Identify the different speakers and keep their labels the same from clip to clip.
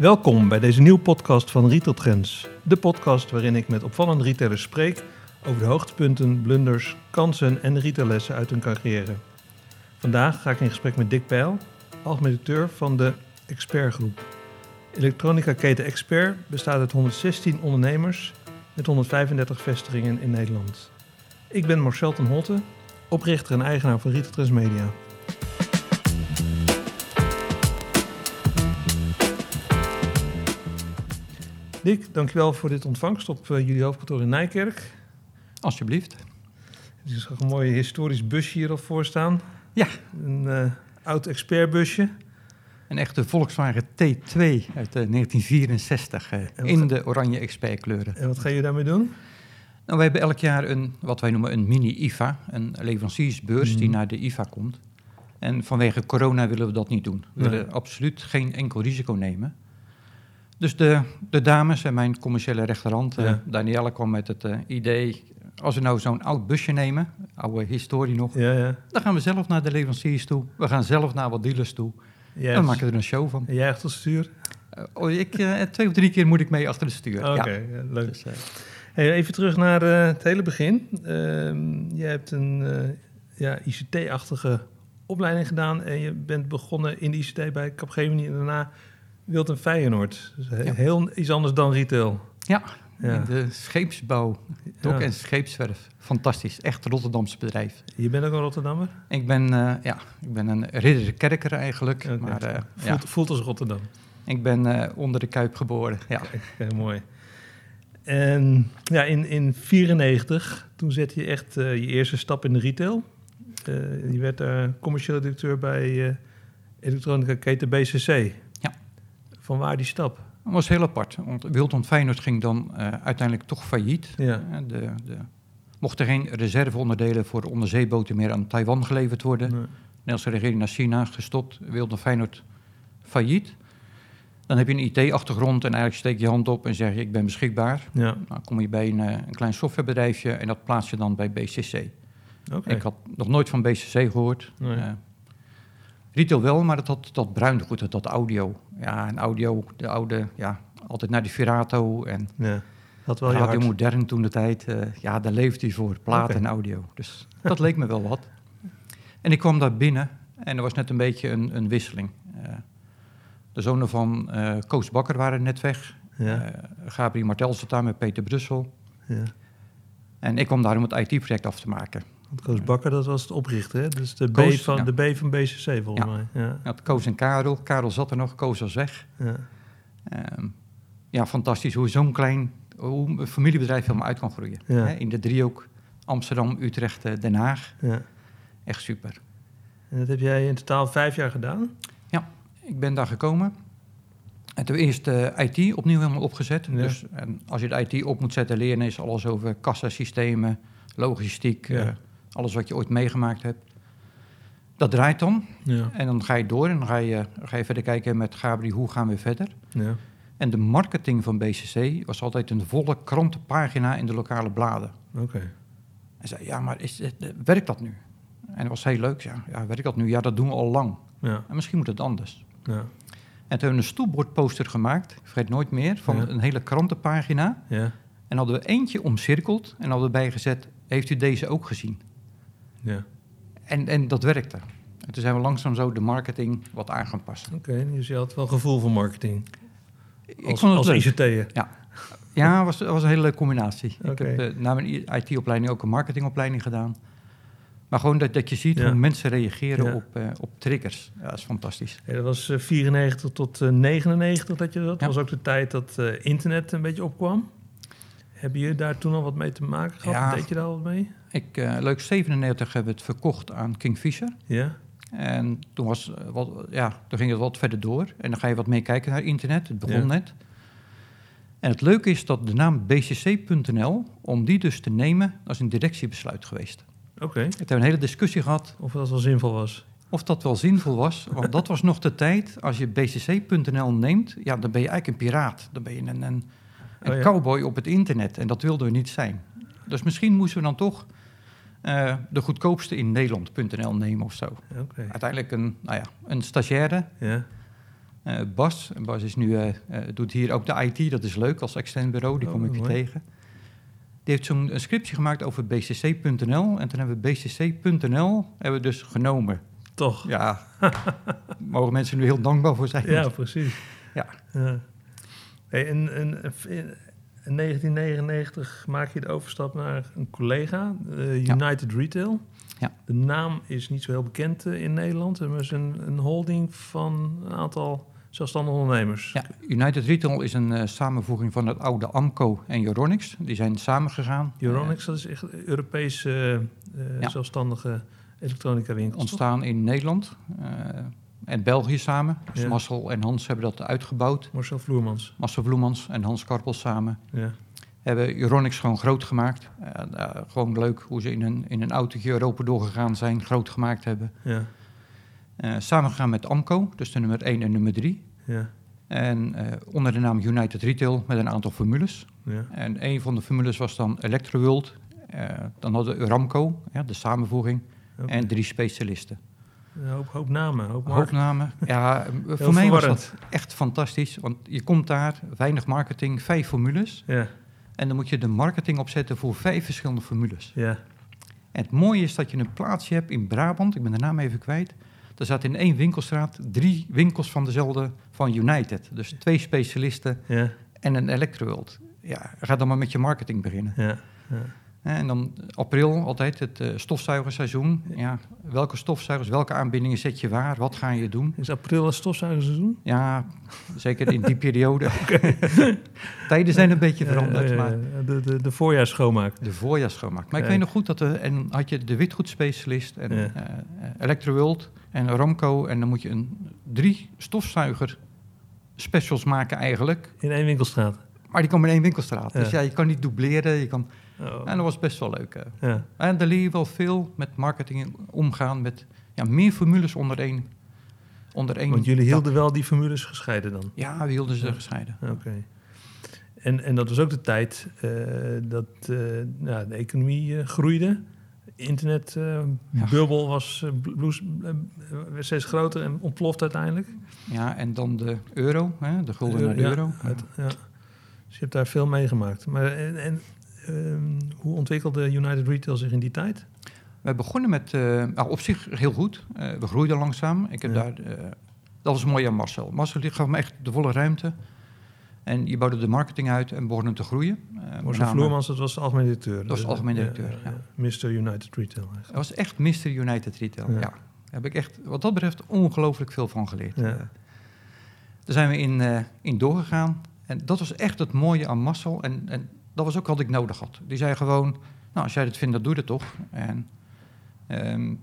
Speaker 1: Welkom bij deze nieuwe podcast van Retail Trends. De podcast waarin ik met opvallende retailers spreek over de hoogtepunten, blunders, kansen en retaillessen uit hun carrière. Vandaag ga ik in gesprek met Dick Peil, algemeen directeur van de Expert Groep. Elektronica keten Expert bestaat uit 116 ondernemers met 135 vestigingen in Nederland. Ik ben Marcel ten Holte, oprichter en eigenaar van Retail Trends Media. Dick, dankjewel voor dit ontvangst op uh, jullie hoofdkantoor in Nijkerk.
Speaker 2: Alsjeblieft.
Speaker 1: Er is een mooi historisch busje hier al voor staan.
Speaker 2: Ja.
Speaker 1: Een uh, oud expertbusje.
Speaker 2: Een echte Volkswagen T2 uit uh, 1964 uh, in de oranje expertkleuren.
Speaker 1: En wat ga je daarmee doen?
Speaker 2: Nou, wij hebben elk jaar een, wat wij noemen een mini-IFA, een leveranciersbeurs mm. die naar de IFA komt. En vanwege corona willen we dat niet doen. We nee. willen absoluut geen enkel risico nemen. Dus de, de dames en mijn commerciële rechterhand, ja. uh, Danielle, kwam met het uh, idee... als we nou zo'n oud busje nemen, oude historie nog...
Speaker 1: Ja, ja.
Speaker 2: dan gaan we zelf naar de leveranciers toe. We gaan zelf naar wat dealers toe. Yes. En we maken er een show van.
Speaker 1: En jij achter het stuur?
Speaker 2: Uh, oh, ik, twee of drie keer moet ik mee achter het stuur.
Speaker 1: Oké, okay, ja. leuk. Dus, hey, even terug naar het hele begin. Ehm, jij hebt een ja, ICT-achtige opleiding gedaan... en je bent begonnen in de ICT bij Capgemini en daarna... Wild en Feyenoord. Dus ja. Heel iets anders dan retail.
Speaker 2: Ja, ja. in de scheepsbouw, dok- ja. en scheepswerf. Fantastisch, echt Rotterdamse bedrijf.
Speaker 1: Je bent ook een Rotterdammer?
Speaker 2: Ik ben, uh, ja, ik ben een ridderkerker eigenlijk. Okay. Maar, uh,
Speaker 1: voelt, voelt, als Rotterdam?
Speaker 2: Ik ben uh, onder de Kuip geboren, ja.
Speaker 1: Heel mooi. En ja, in 1994, toen zette je echt je eerste stap in de retail. je werd commercieel directeur bij elektronica keten BCC. Van waar die stap?
Speaker 2: Dat was heel apart. Want Wilton Feyenoord ging dan uh, uiteindelijk toch failliet.
Speaker 1: Ja.
Speaker 2: De, de, mochten geen reserveonderdelen voor onderzeeboten meer aan Taiwan geleverd worden. Nee. De Nederlandse regering naar China gestopt. Wilton Feyenoord failliet. Dan heb je een IT-achtergrond en eigenlijk steek je hand op en zeg je ik ben beschikbaar.
Speaker 1: Ja.
Speaker 2: Dan kom je bij een, een klein softwarebedrijfje en dat plaats je dan bij BCC.
Speaker 1: Okay.
Speaker 2: Ik had nog nooit van BCC gehoord.
Speaker 1: Nee.
Speaker 2: Uh, Retail wel, maar dat, dat, dat bruinde goed, dat, dat audio. Ja, en audio, de oude, ja, altijd naar die Virato en
Speaker 1: ja, dat wel
Speaker 2: radio modern toen de tijd. Uh, ja, daar leefde hij voor, plaat okay. en audio. Dus dat leek me wel wat. En ik kwam daar binnen en er was net een beetje een, een wisseling. Uh, de zonen van uh, Koos Bakker waren net weg.
Speaker 1: Ja.
Speaker 2: Gabriel Martel zat daar met Peter Brussel.
Speaker 1: Ja.
Speaker 2: En ik kwam daar om het IT-project af te maken.
Speaker 1: Want Koos Bakker, dat was het oprichter, hè? Dus de, Koos, B, van,
Speaker 2: ja.
Speaker 1: de B van BCC, volgens
Speaker 2: ja.
Speaker 1: mij. Ja.
Speaker 2: ja Koos en Karel. Karel zat er nog, Koos was weg.
Speaker 1: Ja,
Speaker 2: um, ja fantastisch hoe zo'n klein hoe een familiebedrijf helemaal uit kan groeien. Hè? In de driehoek Amsterdam, Utrecht, uh, Den Haag.
Speaker 1: Ja.
Speaker 2: Echt super.
Speaker 1: En dat heb jij in totaal vijf jaar gedaan?
Speaker 2: Ja, ik ben daar gekomen. En toen eerst uh, IT opnieuw helemaal opgezet.
Speaker 1: Ja.
Speaker 2: Dus en als je de IT op moet zetten, leren is alles over kassasystemen, logistiek...
Speaker 1: Ja.
Speaker 2: Uh, alles wat je ooit meegemaakt hebt. Dat draait dan.
Speaker 1: Ja.
Speaker 2: En dan ga je door en dan ga je, ga je verder kijken met Gabriel, hoe gaan we verder?
Speaker 1: Ja.
Speaker 2: En de marketing van BCC was altijd een volle krantenpagina in de lokale bladen.
Speaker 1: Oké. Okay.
Speaker 2: Hij zei, ja, maar is het, werkt dat nu? En dat was heel leuk. Ja, ja, werkt dat nu? Ja, dat doen we al lang.
Speaker 1: Ja.
Speaker 2: En misschien moet het anders.
Speaker 1: Ja.
Speaker 2: En toen hebben we een stoelbordposter gemaakt, ik vergeet nooit meer, van
Speaker 1: Ja.
Speaker 2: een hele krantenpagina.
Speaker 1: Ja.
Speaker 2: En hadden we eentje omcirkeld en hadden we bijgezet, heeft u deze ook gezien?
Speaker 1: Ja.
Speaker 2: En, en dat werkte. En toen zijn we langzaam zo de marketing wat aan gaan passen.
Speaker 1: Oké, okay, dus je had wel gevoel voor marketing.
Speaker 2: Ik
Speaker 1: als,
Speaker 2: vond het
Speaker 1: als. ICT'er.
Speaker 2: Ja, ja was, was een hele leuke combinatie. Ik heb uh, na mijn IT-opleiding ook een marketingopleiding gedaan. Maar gewoon dat, dat je ziet
Speaker 1: Ja.
Speaker 2: hoe mensen reageren
Speaker 1: Ja.
Speaker 2: op, eh, op triggers. Ja, dat is fantastisch.
Speaker 1: Dat was eh, 94 tot eh, 99 dat je dat. Dat was ook de tijd dat eh, internet een beetje opkwam. Hebben jullie daar toen al wat mee te maken gehad?
Speaker 2: Ja.
Speaker 1: Deed je daar al wat mee?
Speaker 2: Ik, eh, leuk 97 hebben we het verkocht aan Kingfisher.
Speaker 1: Ja.
Speaker 2: En toen, was, eh, wat, ja, toen ging het wat verder door. En dan ga je wat meer kijken naar internet. Het begon
Speaker 1: Ja.
Speaker 2: net. En het leuke is dat de naam bcc.nl, om die dus te nemen, dat is een directiebesluit geweest.
Speaker 1: Oké.
Speaker 2: We hebben een hele discussie gehad
Speaker 1: Of dat wel zinvol was.
Speaker 2: of dat wel zinvol was. Want dat was nog de tijd, als je bcc.nl neemt, ja, dan ben je eigenlijk een piraat. Dan ben je een, een, een
Speaker 1: Oh ja.
Speaker 2: cowboy op het internet. En dat wilden we niet zijn. Dus misschien moesten we dan toch eh, de goedkoopste in Nederland.nl nemen of zo. Uiteindelijk een, nou ja, een stagiaire
Speaker 1: Ja.
Speaker 2: Eh, Bas, Bas is nu, eh, doet hier ook de IT, dat is leuk als extern bureau, die
Speaker 1: Oh,
Speaker 2: kom ik
Speaker 1: mooi.
Speaker 2: tegen. Die heeft zo'n een scriptje gemaakt over bcc.nl. En toen hebben we bcc.nl hebben we dus genomen.
Speaker 1: Toch?
Speaker 2: Ja, mogen mensen nu heel dankbaar voor zijn.
Speaker 1: Ja, precies.
Speaker 2: Ja.
Speaker 1: Hey, in, in, in 1999 maak je de overstap naar een collega, eh,
Speaker 2: Ja.
Speaker 1: United Retail.
Speaker 2: Ja.
Speaker 1: De naam is niet zo heel bekend eh, in Nederland. Het is een, een holding van een aantal zelfstandige ondernemers.
Speaker 2: Ja, United Retail is een eh, samenvoeging van het oude Amco en Euronics. Die zijn samengegaan.
Speaker 1: Euronics, dat is echt een Europese
Speaker 2: Ja.
Speaker 1: zelfstandige elektronica toch?
Speaker 2: ontstaan in Nederland en België samen. Dus
Speaker 1: Ja.
Speaker 2: Marcel en Hans hebben dat uitgebouwd.
Speaker 1: Marcel Vloermans.
Speaker 2: Marcel Vloemans en Hans Karpel samen.
Speaker 1: Ja.
Speaker 2: Hebben Euronics gewoon groot gemaakt. Eh, eh, gewoon leuk hoe ze in een, in een autootje Europa doorgegaan zijn, groot gemaakt hebben.
Speaker 1: Ja.
Speaker 2: Eh samengegaan met Amco, dus de nummer 1 en nummer 3.
Speaker 1: Ja.
Speaker 2: En onder de naam United Retail met een aantal formules.
Speaker 1: Ja.
Speaker 2: En een van de formules was dan Electroworld. Eh, dan hadden we Ramco, ja, de samenvoeging, en drie specialisten.
Speaker 1: Een hoop, hoop namen, hoop
Speaker 2: namen. Ja, eh, voor
Speaker 1: Heel
Speaker 2: mij was dat echt fantastisch. Want je komt daar, weinig marketing, vijf formules.
Speaker 1: Ja.
Speaker 2: En dan moet je de marketing opzetten voor vijf verschillende formules.
Speaker 1: Ja.
Speaker 2: En het mooie is dat je een plaatsje hebt in Brabant, ik ben de naam even kwijt. Er zaten in één winkelstraat drie winkels van dezelfde, van United. Dus twee specialisten
Speaker 1: Ja.
Speaker 2: en een Electroworld. Ja, ga dan maar met je marketing beginnen.
Speaker 1: Ja. Ja.
Speaker 2: En dan april, altijd het eh, stofzuigerseizoen. Ja, welke stofzuigers, welke aanbindingen zet je waar? Wat ga je doen?
Speaker 1: Is april het stofzuigerseizoen?
Speaker 2: Ja, zeker in die periode. Tijden zijn een beetje veranderd,
Speaker 1: ja,
Speaker 2: maar
Speaker 1: ja. De, de, de voorjaarsschoonmaak.
Speaker 2: de voorjaarsschoonmaak. Maar ik weet nog goed dat er, en had je de witgoedspecialist en
Speaker 1: Ja.
Speaker 2: eh Electroworld en Ramco. En dan moet je een drie stofzuiger specials maken eigenlijk.
Speaker 1: In één winkelstraat.
Speaker 2: Maar die komen in één winkelstraat. Dus
Speaker 1: Ja.
Speaker 2: ja, je kan niet dubleren. Je kan,
Speaker 1: Oh.
Speaker 2: en dat was best wel leuk.
Speaker 1: Ja.
Speaker 2: En daar leer je wel veel met marketing omgaan, met ja, meer formules onder één. Onder één
Speaker 1: Want jullie
Speaker 2: dak.
Speaker 1: hielden wel die formules gescheiden dan?
Speaker 2: Ja, we hielden ze
Speaker 1: Ja.
Speaker 2: gescheiden.
Speaker 1: Oké. En, en dat was ook de tijd eh, dat nou, de economie eh, groeide. Internetbubbel was bloes, werd steeds groter en ontploft uiteindelijk.
Speaker 2: Ja, en dan de euro, hè, de gulden naar de euro.
Speaker 1: uit- ja. Dus je hebt daar veel meegemaakt. Maar en, en hoe ontwikkelde United Retail zich in die tijd?
Speaker 2: We begonnen met, eh, nou, op zich heel goed. Eh, we groeiden langzaam. Ik heb
Speaker 1: Ja.
Speaker 2: daar, eh, dat was mooi aan Marcel. Marcel die gaf me echt de volle ruimte. En je bouwde de marketing uit en begonnen te groeien. Met
Speaker 1: Marcel Vloermans, dat was de algemeen directeur.
Speaker 2: Dat was de algemeen directeur, ja.
Speaker 1: Mr. United Retail. eigenlijk.
Speaker 2: Dat was echt Mr. United Retail,
Speaker 1: Ja.
Speaker 2: ja. Daar heb ik echt, wat dat betreft, ongelooflijk veel van geleerd.
Speaker 1: Ja.
Speaker 2: Daar zijn we in, in doorgegaan. En dat was echt het mooie aan Marcel. En, en dat was ook wat ik nodig had. Die zei gewoon, nou, als jij dat vindt, dan doe je dat toch. En ehm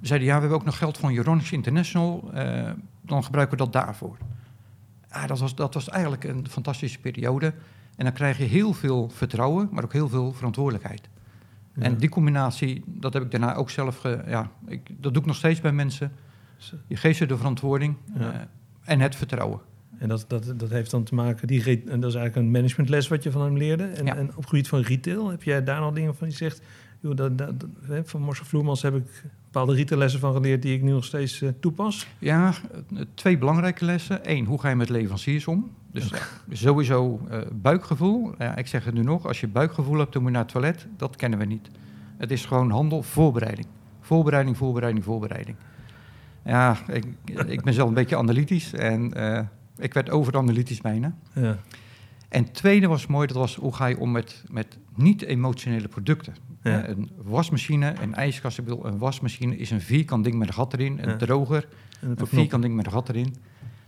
Speaker 2: zeiden, ja, we hebben ook nog geld van Euronics International. eh, dan gebruiken we dat daarvoor. Ja, dat, was, dat was eigenlijk een fantastische periode. En dan krijg je heel veel vertrouwen, maar ook heel veel verantwoordelijkheid.
Speaker 1: Ja.
Speaker 2: En die combinatie, dat heb ik daarna ook zelf... Ge, ja, ik, dat doe ik nog steeds bij mensen. Je geeft ze de verantwoording
Speaker 1: Ja.
Speaker 2: eh, en het vertrouwen.
Speaker 1: En dat, dat, dat heeft dan te maken, die, en dat is eigenlijk een managementles wat je van hem leerde. En,
Speaker 2: Ja.
Speaker 1: en op het gebied van retail, heb jij daar nog dingen van die zegt, joh, dat, van Marcel Vloemans heb ik bepaalde retaillessen van geleerd die ik nu nog steeds eh, toepas.
Speaker 2: Ja, eh, twee belangrijke lessen. Eén, hoe ga je met leveranciers om? Dus eh, sowieso buikgevoel. Ja, ik zeg het nu nog, als je buikgevoel hebt, dan moet je naar het toilet. Dat kennen we niet. Het is gewoon handel, voorbereiding. Voorbereiding, voorbereiding, voorbereiding. Ja, ik, ik ben zelf een beetje analytisch en ik werd overanalytisch bijna.
Speaker 1: Ja.
Speaker 2: En het tweede was mooi, dat was hoe ga je om met, met niet-emotionele producten.
Speaker 1: Ja.
Speaker 2: Eh, Een wasmachine, een ijskast, ik bedoel, een wasmachine is een vierkant ding met een gat erin. Een
Speaker 1: Ja.
Speaker 2: droger, een vierkant ding met een gat erin.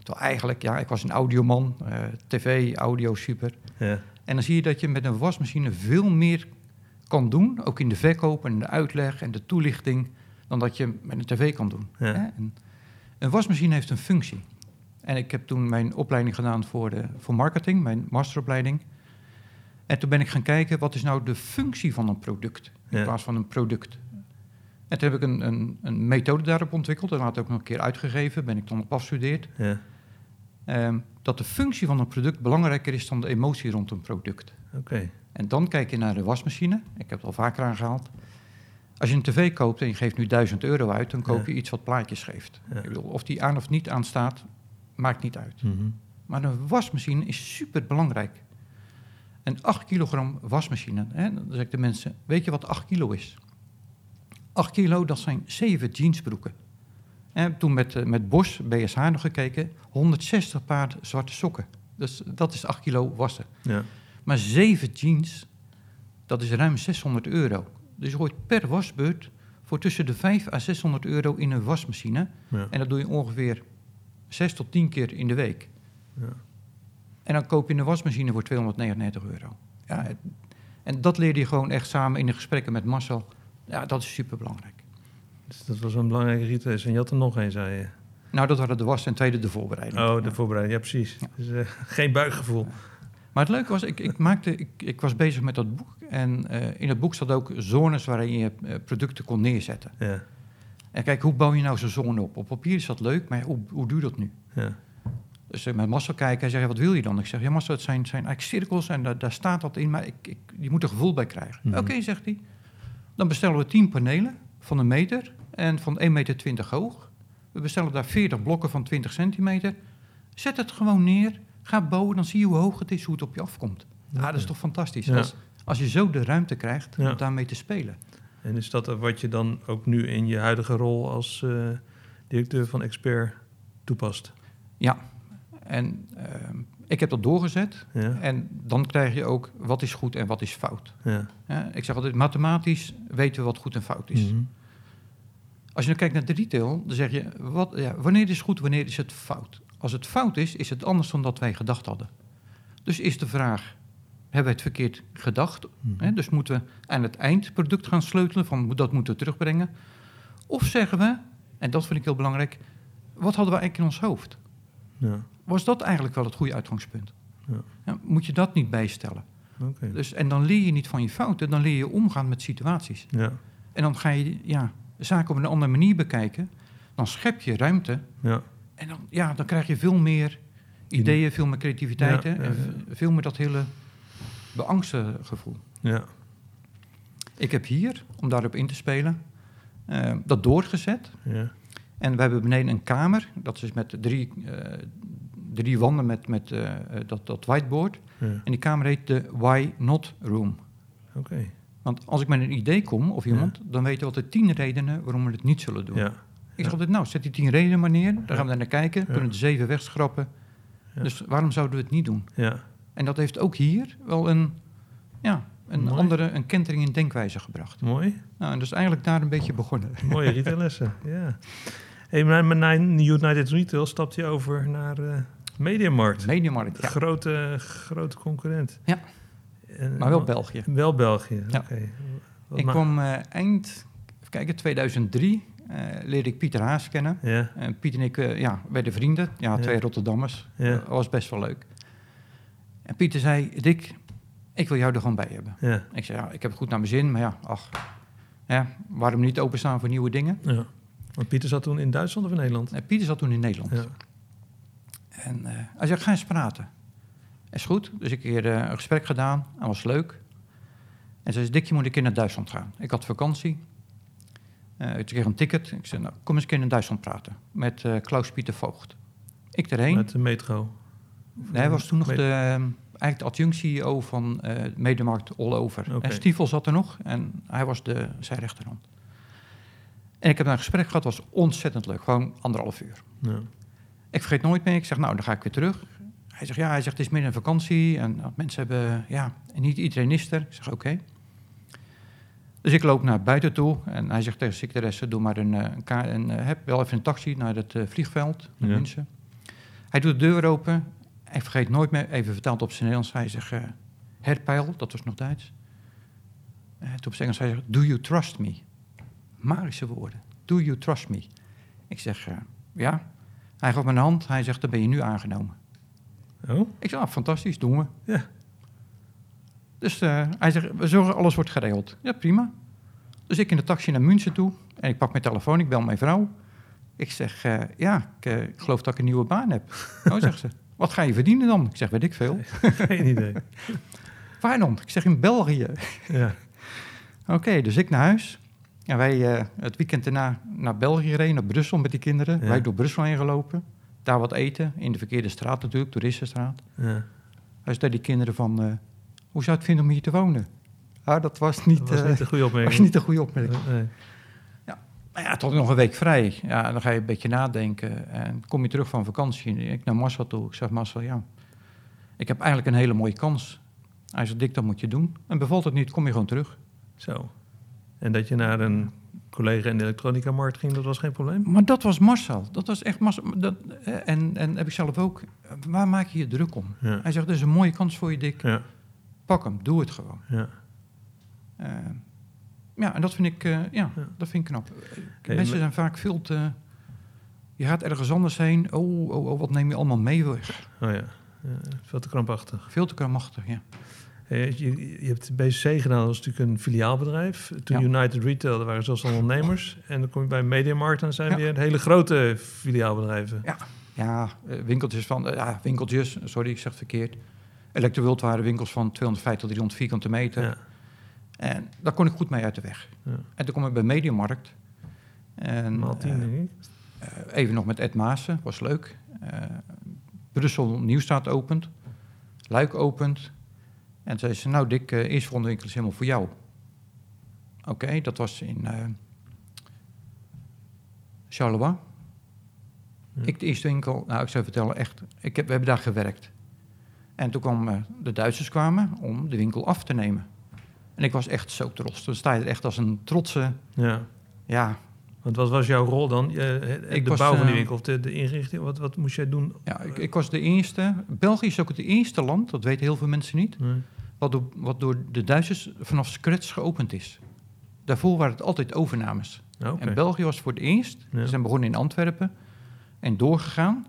Speaker 2: Terwijl eigenlijk, ja, ik was een audioman, eh, tv, audio, super.
Speaker 1: Ja.
Speaker 2: En dan zie je dat je met een wasmachine veel meer kan doen, ook in de verkoop en de uitleg en de toelichting, dan dat je met een tv kan doen. Hè? En een wasmachine heeft een functie. En ik heb toen mijn opleiding gedaan voor, de, voor marketing, mijn masteropleiding. En toen ben ik gaan kijken, wat is nou de functie van een product in
Speaker 1: Ja.
Speaker 2: plaats van een product. En toen heb ik een, een, een methode daarop ontwikkeld en later ook nog een keer uitgegeven, ben ik dan op afgestudeerd.
Speaker 1: Ja.
Speaker 2: Ehm, dat de functie van een product belangrijker is dan de emotie rond een product.
Speaker 1: Oké.
Speaker 2: En dan kijk je naar de wasmachine. Ik heb het al vaker aangehaald. Als je een tv koopt en je geeft nu 1000 euro uit, dan koop je iets wat plaatjes geeft.
Speaker 1: Ja.
Speaker 2: Ik bedoel, of die aan of niet aanstaat, maakt niet uit.
Speaker 1: Mhm.
Speaker 2: Maar een wasmachine is super belangrijk. Een 8 kilogram wasmachine, hè, dan zeg ik de mensen, weet je wat 8 kilo is? 8 kilo, dat zijn 7 jeansbroeken. En toen met, eh, met Bosch, BSH nog gekeken, 160 paar zwarte sokken. Dus dat is 8 kilo wassen.
Speaker 1: Ja.
Speaker 2: Maar 7 jeans, dat is ruim 600 euro. Dus je gooit per wasbeurt voor tussen de 5 à 600 euro in een wasmachine.
Speaker 1: Ja.
Speaker 2: En dat doe je ongeveer 6 tot 10 keer in de week.
Speaker 1: Ja.
Speaker 2: En dan koop je een wasmachine voor 299 euro. Ja, het- en dat leerde je gewoon echt samen in de gesprekken met Marcel. Ja, dat is super belangrijk.
Speaker 1: Dus dat was een belangrijke ritueel. En je had er nog een, zei je.
Speaker 2: Nou, dat waren de was en tweede de voorbereiding.
Speaker 1: Oh, de
Speaker 2: Ja.
Speaker 1: voorbereiding. Ja, precies.
Speaker 2: Ja.
Speaker 1: Dus, eh, geen buikgevoel.
Speaker 2: Maar het leuke was, ik, ik, maakte, ik, ik was bezig met dat boek. En eh, in het boek zat ook zones waarin je eh, producten kon neerzetten.
Speaker 1: Ja.
Speaker 2: En kijk, hoe bouw je nou zo'n zone op? Op papier is dat leuk, maar hoe, hoe doe je dat nu?
Speaker 1: Ja.
Speaker 2: Dus ik met Marcel kijken, hij zegt, wat wil je dan? Ik zeg, ja Marcel, het zijn, zijn eigenlijk cirkels en daar, daar staat wat in, maar ik, ik, je moet er gevoel bij krijgen.
Speaker 1: Mhm.
Speaker 2: Oké, zegt hij. Dan bestellen we 10 panelen van een meter en van 1,20 meter hoog. We bestellen daar 40 blokken van 20 centimeter. Zet het gewoon neer, ga bouwen, dan zie je hoe hoog het is, hoe het op je afkomt. Ja, dat is toch fantastisch?
Speaker 1: Ja.
Speaker 2: Als, als je zo de ruimte krijgt
Speaker 1: Ja.
Speaker 2: om daarmee te spelen.
Speaker 1: En is dat wat je dan ook nu in je huidige rol als eh, directeur van Expert toepast?
Speaker 2: Ja, en ehm, ik heb dat doorgezet.
Speaker 1: Ja.
Speaker 2: En dan krijg je ook wat is goed en wat is fout.
Speaker 1: Ja.
Speaker 2: Ja, ik zeg altijd, mathematisch weten we wat goed en fout is.
Speaker 1: Mhm.
Speaker 2: Als je nu kijkt naar de retail, dan zeg je, wat, ja, wanneer is goed, wanneer is het fout? Als het fout is, is het anders dan dat wij gedacht hadden. Dus is de vraag, hebben wij het verkeerd gedacht?
Speaker 1: Mhm.
Speaker 2: Hè? Dus moeten we aan het eindproduct gaan sleutelen, van dat moeten we terugbrengen? Of zeggen we, en dat vind ik heel belangrijk, wat hadden we eigenlijk in ons hoofd?
Speaker 1: Ja.
Speaker 2: Was dat eigenlijk wel het goede uitgangspunt?
Speaker 1: Ja.
Speaker 2: Ja, moet je dat niet bijstellen? Dus, en dan leer je niet van je fouten, dan leer je omgaan met situaties.
Speaker 1: Ja.
Speaker 2: En dan ga je ja, zaken op een andere manier bekijken. Dan schep je ruimte.
Speaker 1: Ja.
Speaker 2: En dan, ja, dan krijg je veel meer ideeën, veel meer creativiteit. En v- veel meer dat hele beangste gevoel.
Speaker 1: Ja.
Speaker 2: Ik heb hier, om daarop in te spelen, eh, dat doorgezet.
Speaker 1: Ja.
Speaker 2: En we hebben beneden een kamer. Dat is met drie, eh, drie wanden met, met eh, dat, dat whiteboard.
Speaker 1: Ja.
Speaker 2: En die kamer heet de Why Not Room.
Speaker 1: Oké.
Speaker 2: Want als ik met een idee kom, of iemand, dan weten we altijd tien redenen waarom we het niet zullen doen.
Speaker 1: Ja.
Speaker 2: Ik zeg altijd, nou, zet die tien redenen maar neer. Daar gaan we naar kijken. Kunnen de zeven wegschrappen. Dus waarom zouden we het niet doen?
Speaker 1: Ja.
Speaker 2: En dat heeft ook hier wel een, ja, een
Speaker 1: Mooi.
Speaker 2: andere, een kentering in denkwijze gebracht.
Speaker 1: Mooi.
Speaker 2: Nou, en dus eigenlijk daar een beetje begonnen.
Speaker 1: Mooie retaillessen. ja. Hey, maar United Retail stapt je over naar eh Mediamarkt.
Speaker 2: Mediamarkt, ja.
Speaker 1: Grote, grote concurrent.
Speaker 2: Ja.
Speaker 1: En-
Speaker 2: Maar wel België.
Speaker 1: Wel België,
Speaker 2: Ja.
Speaker 1: oké.
Speaker 2: Ik kwam eh, eind, even kijken, 2003 eh, leerde ik Pieter Haas kennen.
Speaker 1: Ja,
Speaker 2: En Piet en ik ja, werden vrienden. Ja, twee Rotterdammers.
Speaker 1: Ja.
Speaker 2: Dat was best wel leuk. En Pieter zei, Dick, ik wil jou er gewoon bij hebben.
Speaker 1: ja,
Speaker 2: Ik zei, ja, ik heb het goed naar mijn zin, maar ja, ach, ja, waarom niet openstaan voor nieuwe dingen?
Speaker 1: ja. Want Pieter zat toen in Duitsland of in Nederland?
Speaker 2: En Pieter zat toen in Nederland.
Speaker 1: Ja.
Speaker 2: En eh, hij zei, ga eens praten. Is goed. Dus ik heb een eh, een gesprek gedaan. Dat was leuk. En ze zei, Dick, je moet een keer naar Duitsland gaan. Ik had vakantie. Eh, ik kreeg een ticket. Ik zei, nou, kom eens een keer naar Duitsland praten. Met eh, Klaus-Pieter Voogd. Ik erheen.
Speaker 1: Met de metro.
Speaker 2: Nee, hij was toen nog de, ehm, eigenlijk de adjunct-CEO van eh Medemarkt All Over. En Stiefel zat er nog en hij was de, zijn rechterhand. En ik heb daar een gesprek gehad, was ontzettend leuk. Gewoon anderhalf uur.
Speaker 1: Ja.
Speaker 2: Ik vergeet nooit meer. Ik zeg, nou, dan ga ik weer terug. Hij zegt, ja, hij zegt, het is midden in vakantie. En nou, mensen hebben, ja, en niet iedereen is er. Ik zeg, oké. Dus ik loop naar buiten toe. En hij zegt tegen de secretaresse, doe maar een, eh, een, een eh, heb wel even een taxi naar het vliegveld. Naar
Speaker 1: Ja.
Speaker 2: Hij doet de deur open. Ik vergeet nooit meer, even vertaald op zijn Nederlands. Hij zegt, eh herpeil, dat was nog Duits. Eh, toen op zijn Engels, hij zegt, do you trust me? Magische woorden. Do you trust me? Ik zeg, eh, ja. Hij gaf me een hand. Hij zegt, dan ben je nu aangenomen.
Speaker 1: Oh,
Speaker 2: Ik zeg, ah, fantastisch, doen we.
Speaker 1: Ja.
Speaker 2: Dus hij zegt, we zorgen, alles wordt geregeld. Ja, prima. Dus ik in de taxi naar München toe. En ik pak mijn telefoon, ik bel mijn vrouw. Ik zeg, ja, ik, ik geloof dat ik een nieuwe baan heb. Oh, zegt ze. Wat ga je verdienen dan? Ik zeg, weet ik veel.
Speaker 1: geen idee.
Speaker 2: Waar dan? Ik zeg, in België.
Speaker 1: Ja,
Speaker 2: Oké, dus ik naar huis. En wij eh, het weekend daarna naar België gereden, naar Brussel met die kinderen.
Speaker 1: Ja.
Speaker 2: Wij door Brussel heen gelopen. daar wat eten, in de verkeerde straat natuurlijk, toeristenstraat.
Speaker 1: Ja.
Speaker 2: Hij zei die kinderen van, eh, hoe zou het vinden om hier te wonen? Ja, dat was niet,
Speaker 1: Dat was
Speaker 2: eh,
Speaker 1: niet een goede opmerking.
Speaker 2: was niet een goede opmerking.
Speaker 1: Nee.
Speaker 2: Nou ja, tot nog een week vrij. Ja, dan ga je een beetje nadenken. En kom je terug van vakantie. Ik naar Marcel toe. Ik zeg, Marcel, ja, ik heb eigenlijk een hele mooie kans. Hij zegt, Dick, dat moet je doen. En bevalt het niet, kom je gewoon terug.
Speaker 1: Zo. En dat je naar een collega in de elektronica-markt ging, dat was geen probleem?
Speaker 2: Maar dat was Marcel. Dat was echt Marcel. Dat, en, en heb ik zelf ook. Waar maak je je druk om?
Speaker 1: Ja.
Speaker 2: Hij zegt, dat is een mooie kans voor je, Dick.
Speaker 1: Ja.
Speaker 2: Pak hem, doe het gewoon.
Speaker 1: Ja.
Speaker 2: Eh, ja, en dat vind ik, eh, ja,
Speaker 1: Ja.
Speaker 2: dat vind ik knap. Mensen zijn vaak veel te... Je gaat ergens anders heen. Oh, oh, oh, wat neem je allemaal mee weg?
Speaker 1: Oh ja. ja. Veel te krampachtig.
Speaker 2: Veel te krampachtig, ja.
Speaker 1: Hey, je, je hebt BCC gedaan, dat was natuurlijk een filiaalbedrijf. Toen
Speaker 2: Ja.
Speaker 1: United Retail, dat waren zelfs ondernemers. En dan kom je bij Mediamarkt en dan zijn
Speaker 2: Ja.
Speaker 1: weer hele grote filiaalbedrijven.
Speaker 2: Ja, eh, winkeltjes van... eh, ja, winkeltjes, sorry, ik zeg het verkeerd. Electroworld waren winkels van 250 tot 300 vierkante meter. En daar kon ik goed mee uit de weg.
Speaker 1: Ja.
Speaker 2: En toen kom ik bij Mediamarkt. En,
Speaker 1: Maal tien,
Speaker 2: eh, eh, even nog met Ed Maassen, was leuk. Eh, Brussel Nieuwstraat opent. Luik opent. En zei ze, nou Dick, eh eerst volgende winkel is helemaal voor jou. Oké, dat was in eh Charleroi.
Speaker 1: Ja.
Speaker 2: Ik de eerste winkel, nou ik zou vertellen, echt, ik heb, we hebben daar gewerkt. En toen kwamen de Duitsers kwamen om de winkel af te nemen. En ik was echt zo trots. Toen sta je er echt als een trotse,
Speaker 1: Ja.
Speaker 2: ja,
Speaker 1: Want wat was jouw rol dan? Je,
Speaker 2: Ik
Speaker 1: de
Speaker 2: was,
Speaker 1: bouw van die
Speaker 2: eh,
Speaker 1: winkel of de, de inrichting? Wat, wat moest jij doen?
Speaker 2: ja ik, ik was de eerste. België is ook het eerste land, dat weten heel veel mensen niet,
Speaker 1: Nee.
Speaker 2: wat door, wat door de Duitsers vanaf scratch geopend is. Daarvoor waren het altijd overnames.
Speaker 1: Oké.
Speaker 2: En België was voor het eerst.
Speaker 1: Ja.
Speaker 2: Ze zijn begonnen in Antwerpen en doorgegaan. En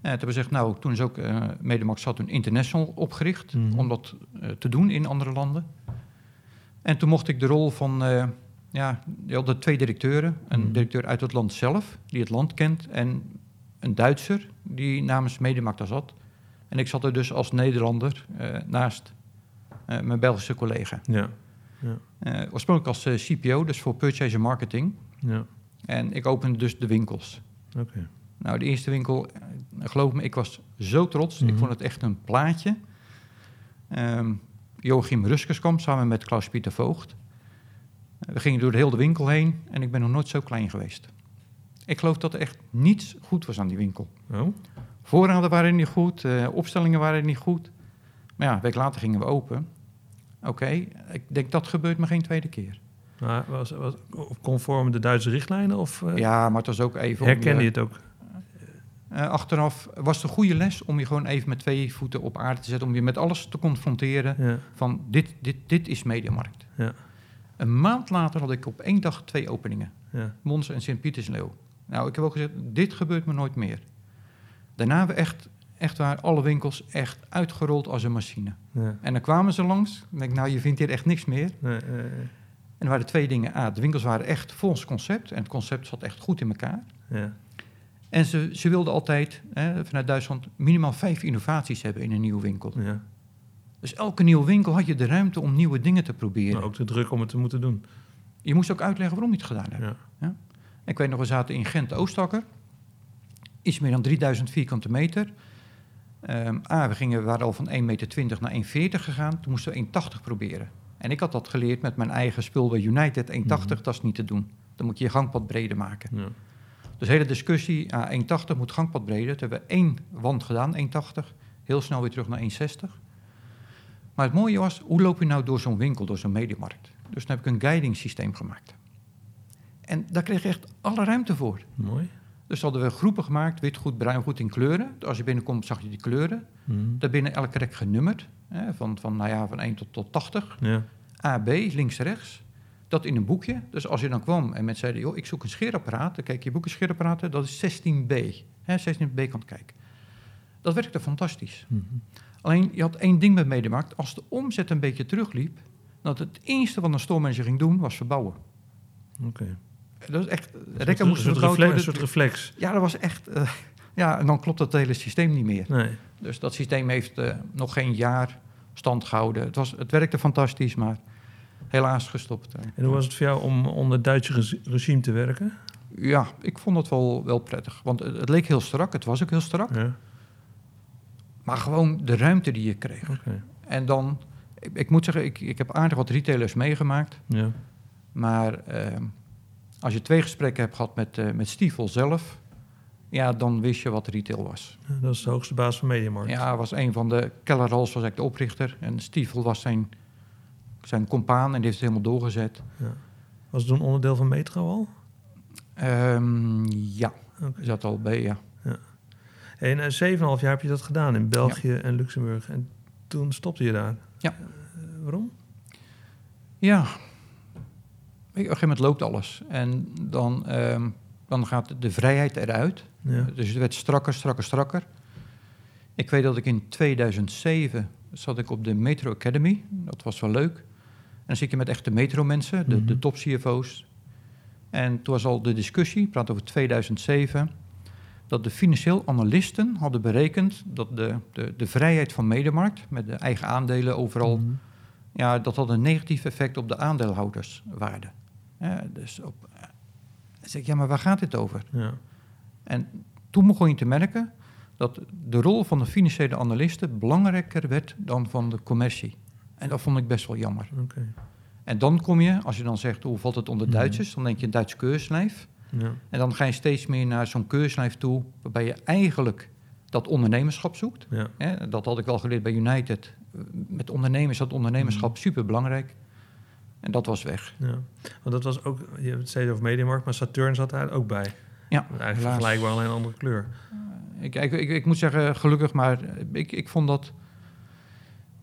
Speaker 2: toen hebben gezegd, nou, toen is ook uh, Medemax had toen International opgericht
Speaker 1: Mhm.
Speaker 2: om dat eh, te doen in andere landen. En toen mocht ik de rol van, eh, ja, je er twee directeuren. Een
Speaker 1: Mhm.
Speaker 2: directeur uit het land zelf, die het land kent, en een Duitser die namens daar zat. En ik zat er dus als Nederlander eh, naast eh, mijn Belgische collega.
Speaker 1: Ja.
Speaker 2: Eh, oorspronkelijk als CPO, dus voor Purchase Marketing.
Speaker 1: Ja.
Speaker 2: En ik opende dus de winkels.
Speaker 1: Oké.
Speaker 2: Nou, de eerste winkel, geloof me, ik was zo trots. Ik vond het echt een plaatje. Ehm Joachim Ruskes kwam samen met Klaus-Pieter Voogd. We gingen door de hele winkel heen en ik ben nog nooit zo klein geweest. Ik geloof dat er echt niets goed was aan die winkel.
Speaker 1: Oh,
Speaker 2: Voorraden waren niet goed, eh, opstellingen waren niet goed. Maar ja, een week later gingen we open. Oké, ik denk dat gebeurt maar geen tweede keer.
Speaker 1: maar was, was conform de Duitse richtlijnen of eh,
Speaker 2: Ja, maar het was ook even... om
Speaker 1: herkende je- het ook?
Speaker 2: Eh, achteraf was het een goede les om je gewoon even met twee voeten op aarde te zetten. Om je met alles te confronteren
Speaker 1: Ja.
Speaker 2: van dit, dit, dit is Mediamarkt.
Speaker 1: Ja.
Speaker 2: Een maand later had ik op één dag twee openingen.
Speaker 1: Ja.
Speaker 2: Mons en Sint-Pietersleeuw. Nou, ik heb ook gezegd, dit gebeurt me nooit meer. Daarna hebben we echt, echt waar alle winkels echt uitgerold als een machine.
Speaker 1: Ja.
Speaker 2: En dan kwamen ze langs. Denk ik, nou, je vindt hier echt niks meer.
Speaker 1: Nee,
Speaker 2: En er waren twee dingen. A, de winkels waren echt volgens concept. En het concept zat echt goed in elkaar.
Speaker 1: ja.
Speaker 2: En ze, ze wilden altijd, hè, vanuit Duitsland, minimaal vijf innovaties hebben in een nieuwe winkel.
Speaker 1: ja.
Speaker 2: Dus elke nieuwe winkel had je de ruimte om nieuwe dingen te proberen.
Speaker 1: Maar ook de druk om het te moeten doen.
Speaker 2: Je moest ook uitleggen waarom je het gedaan hebt.
Speaker 1: Ja.
Speaker 2: Ik weet nog, we zaten in Gent-Oostakker. Iets meer dan 3000 vierkante meter. Ehm, A, we, gingen, we waren al van 1,20 meter naar 1,40 gegaan. Toen moesten we 1,80 proberen. En ik had dat geleerd met mijn eigen spul bij United. 1,80,
Speaker 1: Mhm.
Speaker 2: dat is niet te doen. Dan moet je je gangpad breder maken.
Speaker 1: Ja.
Speaker 2: Dus hele discussie, ah, 1,80 moet gangpad breder. Toen hebben we één wand gedaan, 1,80. Heel snel weer terug naar 1,60. Maar het mooie was, hoe loop je nou door zo'n winkel, door zo'n mediamarkt? Dus toen heb ik een guiding systeem gemaakt. En daar kreeg je echt alle ruimte voor.
Speaker 1: Mooi.
Speaker 2: Dus hadden we groepen gemaakt, wit goed, bruin goed in kleuren. Als je binnenkomt zag je die kleuren.
Speaker 1: Mhm.
Speaker 2: Daarbinnen elke rek genummerd, hè, van, van, nou ja, van 1 tot, tot 80.
Speaker 1: Ja.
Speaker 2: A, B, links, rechts. Dat in een boekje. Dus als je dan kwam en mensen zeiden, joh, ik zoek een scheerapparaat. Dan kijk je boeken scheerapparaten, dat is 16B. Hè, 16B kant kijken. Dat werkte fantastisch.
Speaker 1: Mhm.
Speaker 2: Alleen, je had één ding met medemarkt. Als de omzet een beetje terugliep, dat het eerste wat een stoormanager ging doen, was verbouwen.
Speaker 1: Oké.
Speaker 2: Dat is echt,
Speaker 1: Een
Speaker 2: rekken
Speaker 1: soort-
Speaker 2: moesten
Speaker 1: een soort
Speaker 2: verbouwd
Speaker 1: reflex, een
Speaker 2: worden.
Speaker 1: soort reflex.
Speaker 2: Ja, dat was echt... eh, ja, en dan klopt dat hele systeem niet meer.
Speaker 1: Nee.
Speaker 2: Dus dat systeem heeft eh, nog geen jaar stand gehouden. Het, was, het werkte fantastisch, maar helaas gestopt. eh.
Speaker 1: En hoe was het voor jou om onder het Duitse regi- regime te werken?
Speaker 2: Ja, ik vond het wel, wel prettig. Want het, het leek heel strak, het was ook heel strak.
Speaker 1: Ja,
Speaker 2: Maar gewoon de ruimte die je kreeg. En dan, ik, ik moet zeggen, ik, ik heb aardig wat retailers meegemaakt.
Speaker 1: Ja,
Speaker 2: Maar ehm, als je twee gesprekken hebt gehad met, eh met Stiefel zelf, ja, dan wist je wat retail was.
Speaker 1: dat is de hoogste baas van Mediamarkt.
Speaker 2: Ja, was een van de, Keller Hals was eigenlijk de oprichter. En Stiefel was zijn, zijn compaan en die heeft het helemaal doorgezet.
Speaker 1: Was het toen onderdeel van Metro al?
Speaker 2: Ehm, ja,
Speaker 1: Oké.
Speaker 2: zat al bij, ja.
Speaker 1: En eh, 7,5 jaar heb je dat gedaan in België en Luxemburg. En toen stopte je daar.
Speaker 2: Ja.
Speaker 1: Eh, waarom?
Speaker 2: Ja, op een gegeven moment loopt alles. En dan, ehm, dan gaat de vrijheid eruit.
Speaker 1: Ja.
Speaker 2: Dus het werd strakker, strakker, strakker. Ik weet dat ik in 2007 zat ik op de Metro Academy. Dat was wel leuk. En dan zit je met echte metro-mensen, de,
Speaker 1: Mhm.
Speaker 2: de top-CFO's. En toen was al de discussie, ik praat over 2007... dat de financieel analisten hadden berekend... dat de, de, de vrijheid van medemarkt, met de eigen aandelen overal...
Speaker 1: Mhm.
Speaker 2: Ja, dat had een negatief effect op de aandeelhouderswaarde. Ja, dus op, eh, dan zeg ik, ja, maar waar gaat dit over?
Speaker 1: Ja.
Speaker 2: En toen begon je te merken dat de rol van de financiële analisten belangrijker werd dan van de commercie. En dat vond ik best wel jammer. En dan kom je, als je dan zegt hoe valt het onder
Speaker 1: Mhm.
Speaker 2: Duitsers, dan denk je een Duits keurslijf.
Speaker 1: Ja.
Speaker 2: En dan ga je steeds meer naar zo'n keurslijf toe, waarbij je eigenlijk dat ondernemerschap zoekt.
Speaker 1: Ja.
Speaker 2: Dat had ik wel geleerd bij United. Met ondernemers, dat ondernemerschap
Speaker 1: Mhm.
Speaker 2: super belangrijk. En dat was weg.
Speaker 1: ja. Want dat was ook, je hebt het steeds over Mediamarkt, maar Saturn zat daar ook bij.
Speaker 2: Ja,
Speaker 1: Eigenlijk vergelijkbaar, alleen een andere kleur.
Speaker 2: Ik, ik, ik, ik moet zeggen, gelukkig, maar ik, ik vond dat...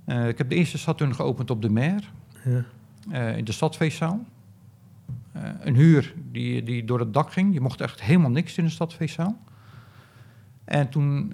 Speaker 2: eh, ik heb de eerste Saturn geopend op de Mer,
Speaker 1: Ja.
Speaker 2: eh, in de stadfeestzaal. Eh, een huur die, die door het dak ging. Je mocht echt helemaal niks in de stadfeestzaal. En toen...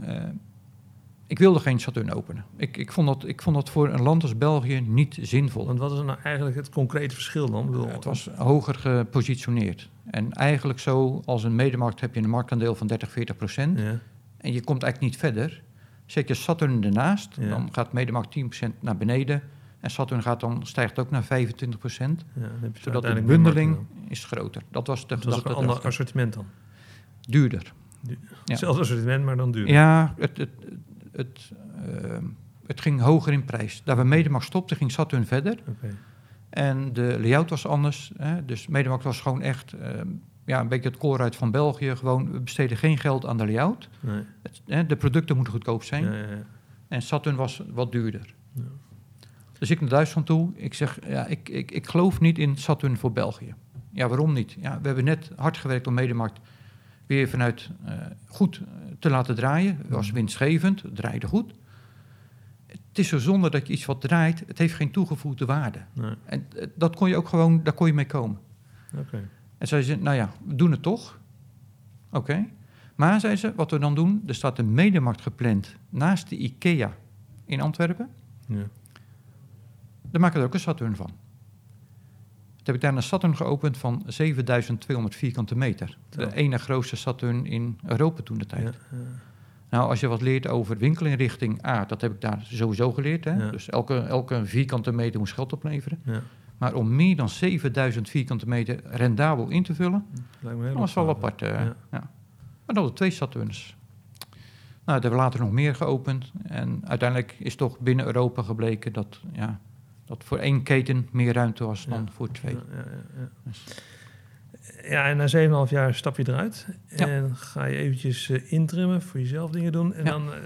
Speaker 2: ik wilde geen Saturn openen. Ik, ik, vond dat, ik vond dat voor een land als België niet zinvol.
Speaker 1: Want wat is nou eigenlijk het concrete verschil dan? Bedoel,
Speaker 2: Het was hoger gepositioneerd. En eigenlijk zo, als een medemarkt heb je een marktaandeel van 30, 40 procent.
Speaker 1: Ja.
Speaker 2: En je komt eigenlijk niet verder. Zet je Saturn ernaast,
Speaker 1: Ja.
Speaker 2: dan gaat medemarkt 10% naar beneden. En Saturn gaat dan, stijgt ook naar 25%.
Speaker 1: Ja,
Speaker 2: Zodat de bundeling is groter. Dat was de gedachte.
Speaker 1: een ander assortiment dan.
Speaker 2: Duurder. Ja.
Speaker 1: Hetzelfde assortiment, maar dan duur.
Speaker 2: Ja, het, het, het, ehm, het ging hoger in prijs. Daar we medemarkt stopten, ging Saturn verder.
Speaker 1: Oké.
Speaker 2: En de layout was anders. Hè? Dus medemarkt was gewoon echt ehm, ja, een beetje het koolruit van België. Gewoon, we besteden geen geld aan de layout.
Speaker 1: Nee.
Speaker 2: Het, hè, de producten moeten goedkoop zijn.
Speaker 1: Ja, ja, ja.
Speaker 2: En Saturn was wat duurder.
Speaker 1: Ja.
Speaker 2: Dus ik naar Duitsland toe. Ik zeg, ja, ik, ik, ik geloof niet in Saturn voor België. Ja, waarom niet? Ja, we hebben net hard gewerkt om Medemarkt weer vanuit eh, goed eh, te laten draaien. Het was
Speaker 1: Mhm.
Speaker 2: winstgevend, het draaide goed. Het is zo zonde dat je iets wat draait, het heeft geen toegevoegde waarde.
Speaker 1: Nee.
Speaker 2: En eh, dat kon je ook gewoon, daar kon je mee komen.
Speaker 1: Oké.
Speaker 2: En zei ze, nou ja, we doen het toch. Oké. Maar, zei ze, wat we dan doen, er staat een medemarkt gepland naast de IKEA in Antwerpen.
Speaker 1: Ja.
Speaker 2: Daar maken we er ook een Saturn van. Toen heb ik daar een Saturn geopend van 7200 vierkante meter. De ene grootste Saturn in Europa toen de tijd.
Speaker 1: Ja, ja.
Speaker 2: Nou, als je wat leert over winkelinrichting A, dat heb ik daar sowieso geleerd. Hè?
Speaker 1: Ja.
Speaker 2: Dus elke, elke vierkante meter moest geld opleveren. Maar om meer dan 7000 vierkante meter rendabel in te vullen,
Speaker 1: heel
Speaker 2: dat was wel apart. eh,
Speaker 1: Ja.
Speaker 2: ja. Maar dan de twee Saturns. Nou, daar hebben later nog meer geopend. En uiteindelijk is toch binnen Europa gebleken dat, ja, dat voor één keten meer ruimte was dan
Speaker 1: Ja.
Speaker 2: voor twee.
Speaker 1: Ja, ja, ja, ja.
Speaker 2: Dus-
Speaker 1: en na 7,5 jaar stap je eruit. En ga je eventjes eh, intrimmen, voor jezelf dingen doen. En dan eh,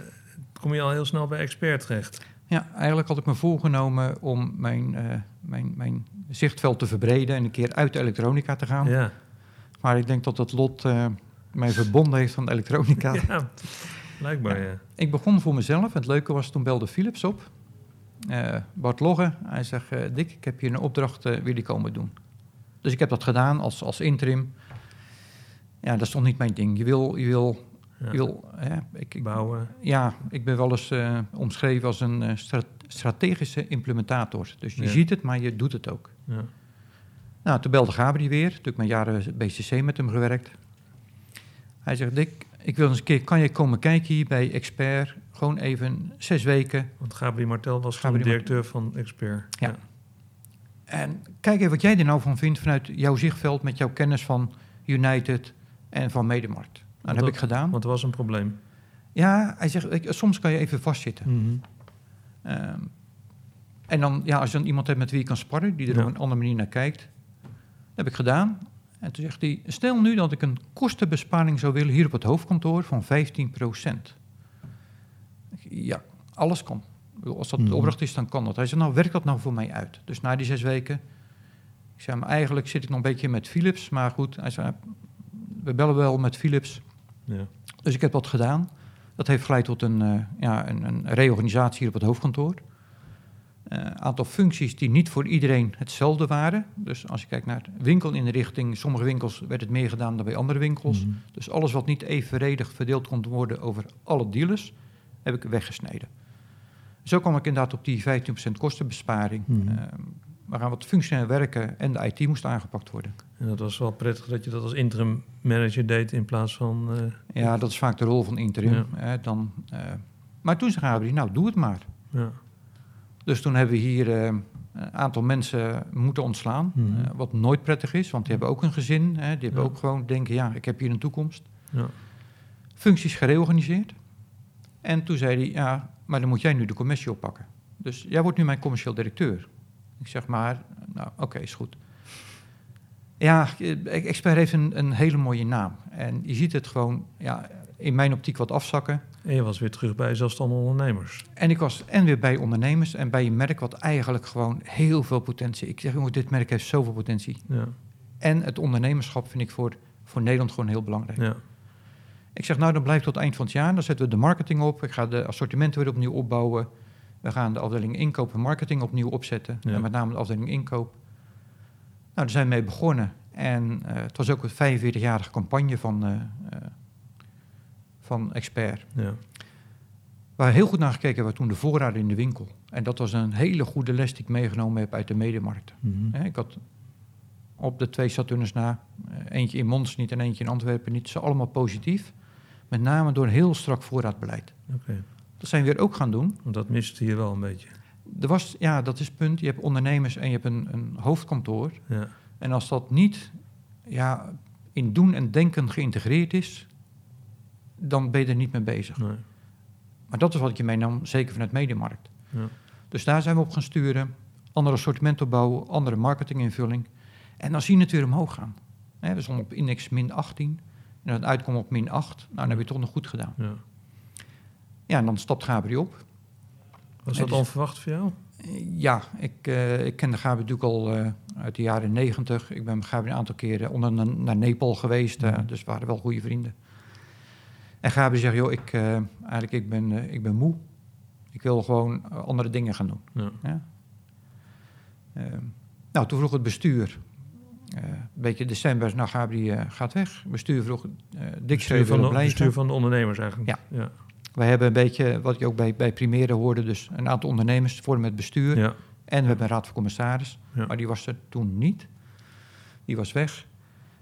Speaker 1: kom je al heel snel bij expert terecht.
Speaker 2: Ja, eigenlijk had ik me voorgenomen om mijn, eh, mijn, mijn zichtveld te verbreden en een keer uit de elektronica te gaan.
Speaker 1: Ja.
Speaker 2: Maar ik denk dat het lot eh, mij verbonden heeft aan de elektronica.
Speaker 1: ja, blijkbaar ja.
Speaker 2: Ik begon voor mezelf. Het leuke was, toen belde Philips op. Eh, Bart Logge. Hij zegt, Dick, ik heb hier een opdracht, wil je komen doen? Dus ik heb dat gedaan als, als interim. Ja, dat is toch niet mijn ding. Je wil, je wil,
Speaker 1: Ja.
Speaker 2: je wil hè, ik, ik,
Speaker 1: Bouwen.
Speaker 2: ja, ik ben wel eens eh, omschreven als een eh, stra- strategische implementator. Dus je
Speaker 1: Ja.
Speaker 2: ziet het, maar je doet het ook.
Speaker 1: Ja.
Speaker 2: Nou, toen belde Gabri weer. Toen heb ik mijn jaren BCC met hem gewerkt. Hij zegt, Dick, ik wil eens een keer, kan je komen kijken hier bij Expert? Gewoon even zes weken.
Speaker 1: Want Gabriel Martel was
Speaker 2: Gabriel
Speaker 1: directeur van Expert.
Speaker 2: Ja. En kijk even wat jij er nou van vindt vanuit jouw zichtveld met jouw kennis van United en van Medemarkt. Dat heb ik gedaan.
Speaker 1: Want er was een probleem.
Speaker 2: Ja, hij zegt, ik- soms kan je even vastzitten.
Speaker 1: Mhm.
Speaker 2: Ehm, en dan, ja, als je dan iemand hebt met wie je kan sparren, die er
Speaker 1: Ja.
Speaker 2: op een andere manier naar kijkt. Dat heb ik gedaan. En toen zegt hij, stel nu dat ik een kostenbesparing zou willen hier op het hoofdkantoor van 15%. Ja, alles kan. Als dat
Speaker 1: Mhm.
Speaker 2: de opdracht is, dan kan dat. Hij zei, nou, werkt dat nou voor mij uit? Dus na die zes weken, ik zei, maar eigenlijk zit ik nog een beetje met Philips. Maar goed, hij zei, we bellen wel met Philips.
Speaker 1: Ja.
Speaker 2: Dus ik heb dat gedaan. Dat heeft geleid tot een, eh, ja, een, een reorganisatie hier op het hoofdkantoor. Een aantal functies die niet voor iedereen hetzelfde waren. Dus als je kijkt naar winkelinrichting, sommige winkels werd het meer gedaan dan bij andere winkels.
Speaker 1: Mhm.
Speaker 2: Dus alles wat niet evenredig verdeeld kon worden over alle dealers, heb ik weggesneden. Zo kwam ik inderdaad op die 15% kostenbesparing.
Speaker 1: Mhm.
Speaker 2: Eh, we gaan wat functioneel werken en de IT moest aangepakt worden.
Speaker 1: En dat was wel prettig dat je dat als interim manager deed in plaats van... eh,
Speaker 2: Ja, dat is vaak de rol van interim.
Speaker 1: Ja.
Speaker 2: Hè, dan, eh, maar toen zei Gabriel, nou doe het maar.
Speaker 1: ja.
Speaker 2: Dus toen hebben we hier eh, een aantal mensen moeten ontslaan.
Speaker 1: Mhm.
Speaker 2: wat nooit prettig is, want die hebben ook een gezin. Hè, die hebben
Speaker 1: Ja.
Speaker 2: ook gewoon denken, ja, ik heb hier een toekomst.
Speaker 1: Ja.
Speaker 2: Functies gereorganiseerd. En toen zei hij, ja, maar dan moet jij nu de commissie oppakken. Dus jij wordt nu mijn commercieel directeur. Ik zeg maar, nou, oké, is goed. Ja, Expert heeft een, een hele mooie naam. En je ziet het gewoon, ja, in mijn optiek wat afzakken.
Speaker 1: En je was weer terug bij zelfstandige ondernemers.
Speaker 2: En ik was en weer bij ondernemers en bij een merk wat eigenlijk gewoon heel veel potentie. Ik zeg, jongens, dit merk heeft zoveel potentie.
Speaker 1: Ja.
Speaker 2: En het ondernemerschap vind ik voor, voor Nederland gewoon heel belangrijk.
Speaker 1: Ja.
Speaker 2: Ik zeg, nou, dan blijft tot eind van het jaar. Dan zetten we de marketing op. Ik ga de assortimenten weer opnieuw opbouwen. We gaan de afdeling inkoop en marketing opnieuw opzetten.
Speaker 1: Ja.
Speaker 2: En met name de afdeling inkoop. Nou, daar zijn we mee begonnen. En eh, het was ook een 45-jarige campagne van, eh, eh, van Expert.
Speaker 1: Ja.
Speaker 2: Waar heel goed naar gekeken hebben we toen de voorraden in de winkel. En dat was een hele goede les die ik meegenomen heb uit de medemarkt.
Speaker 1: Mhm.
Speaker 2: Ik had op de twee Saturnus na, eentje in Mons niet en eentje in Antwerpen niet, ze allemaal positief. Met name door een heel strak voorraadbeleid.
Speaker 1: Oké.
Speaker 2: Dat zijn we weer ook gaan doen.
Speaker 1: Want dat miste hier wel een beetje.
Speaker 2: Er was, ja, dat is het punt. Je hebt ondernemers en je hebt een, een hoofdkantoor.
Speaker 1: Ja.
Speaker 2: En als dat niet ja, in doen en denken geïntegreerd is, dan ben je er niet mee bezig.
Speaker 1: Nee.
Speaker 2: Maar dat is wat ik je meenam, zeker vanuit Mediamarkt.
Speaker 1: Ja.
Speaker 2: Dus daar zijn we op gaan sturen. Andere assortiment opbouwen, andere marketinginvulling. En dan zie je het weer omhoog gaan. We stonden op index min 18. En dan uitkomen op min 8. Nou, dan heb je het toch nog goed gedaan.
Speaker 1: Ja.
Speaker 2: Ja, en dan stapt Gabriel op.
Speaker 1: Was dat onverwacht voor jou?
Speaker 2: Ja, ik, eh, ik kende Gabriel natuurlijk al eh, uit de jaren 90. Ik ben met Gabriel een aantal keren onder naar, Nepal geweest. eh. Dus we waren wel goede vrienden. En Gabriel zegt, joh, ik, eigenlijk ik ben, ik ben moe. Ik wil gewoon andere dingen gaan doen.
Speaker 1: Ja.
Speaker 2: Ja. Ehm, nou, toen vroeg het bestuur, een beetje december, nou eh, gaat weg. Bestuur vroeg, eh Dick
Speaker 1: Bestuur van, de, bestuur van de ondernemers eigenlijk.
Speaker 2: Ja.
Speaker 1: Ja.
Speaker 2: Wij hebben een beetje, wat je ook bij, bij Primere hoorde, dus een aantal ondernemers vormen het bestuur.
Speaker 1: Ja.
Speaker 2: En we hebben een raad van commissaris,
Speaker 1: Ja.
Speaker 2: maar die was er toen niet. Die was weg.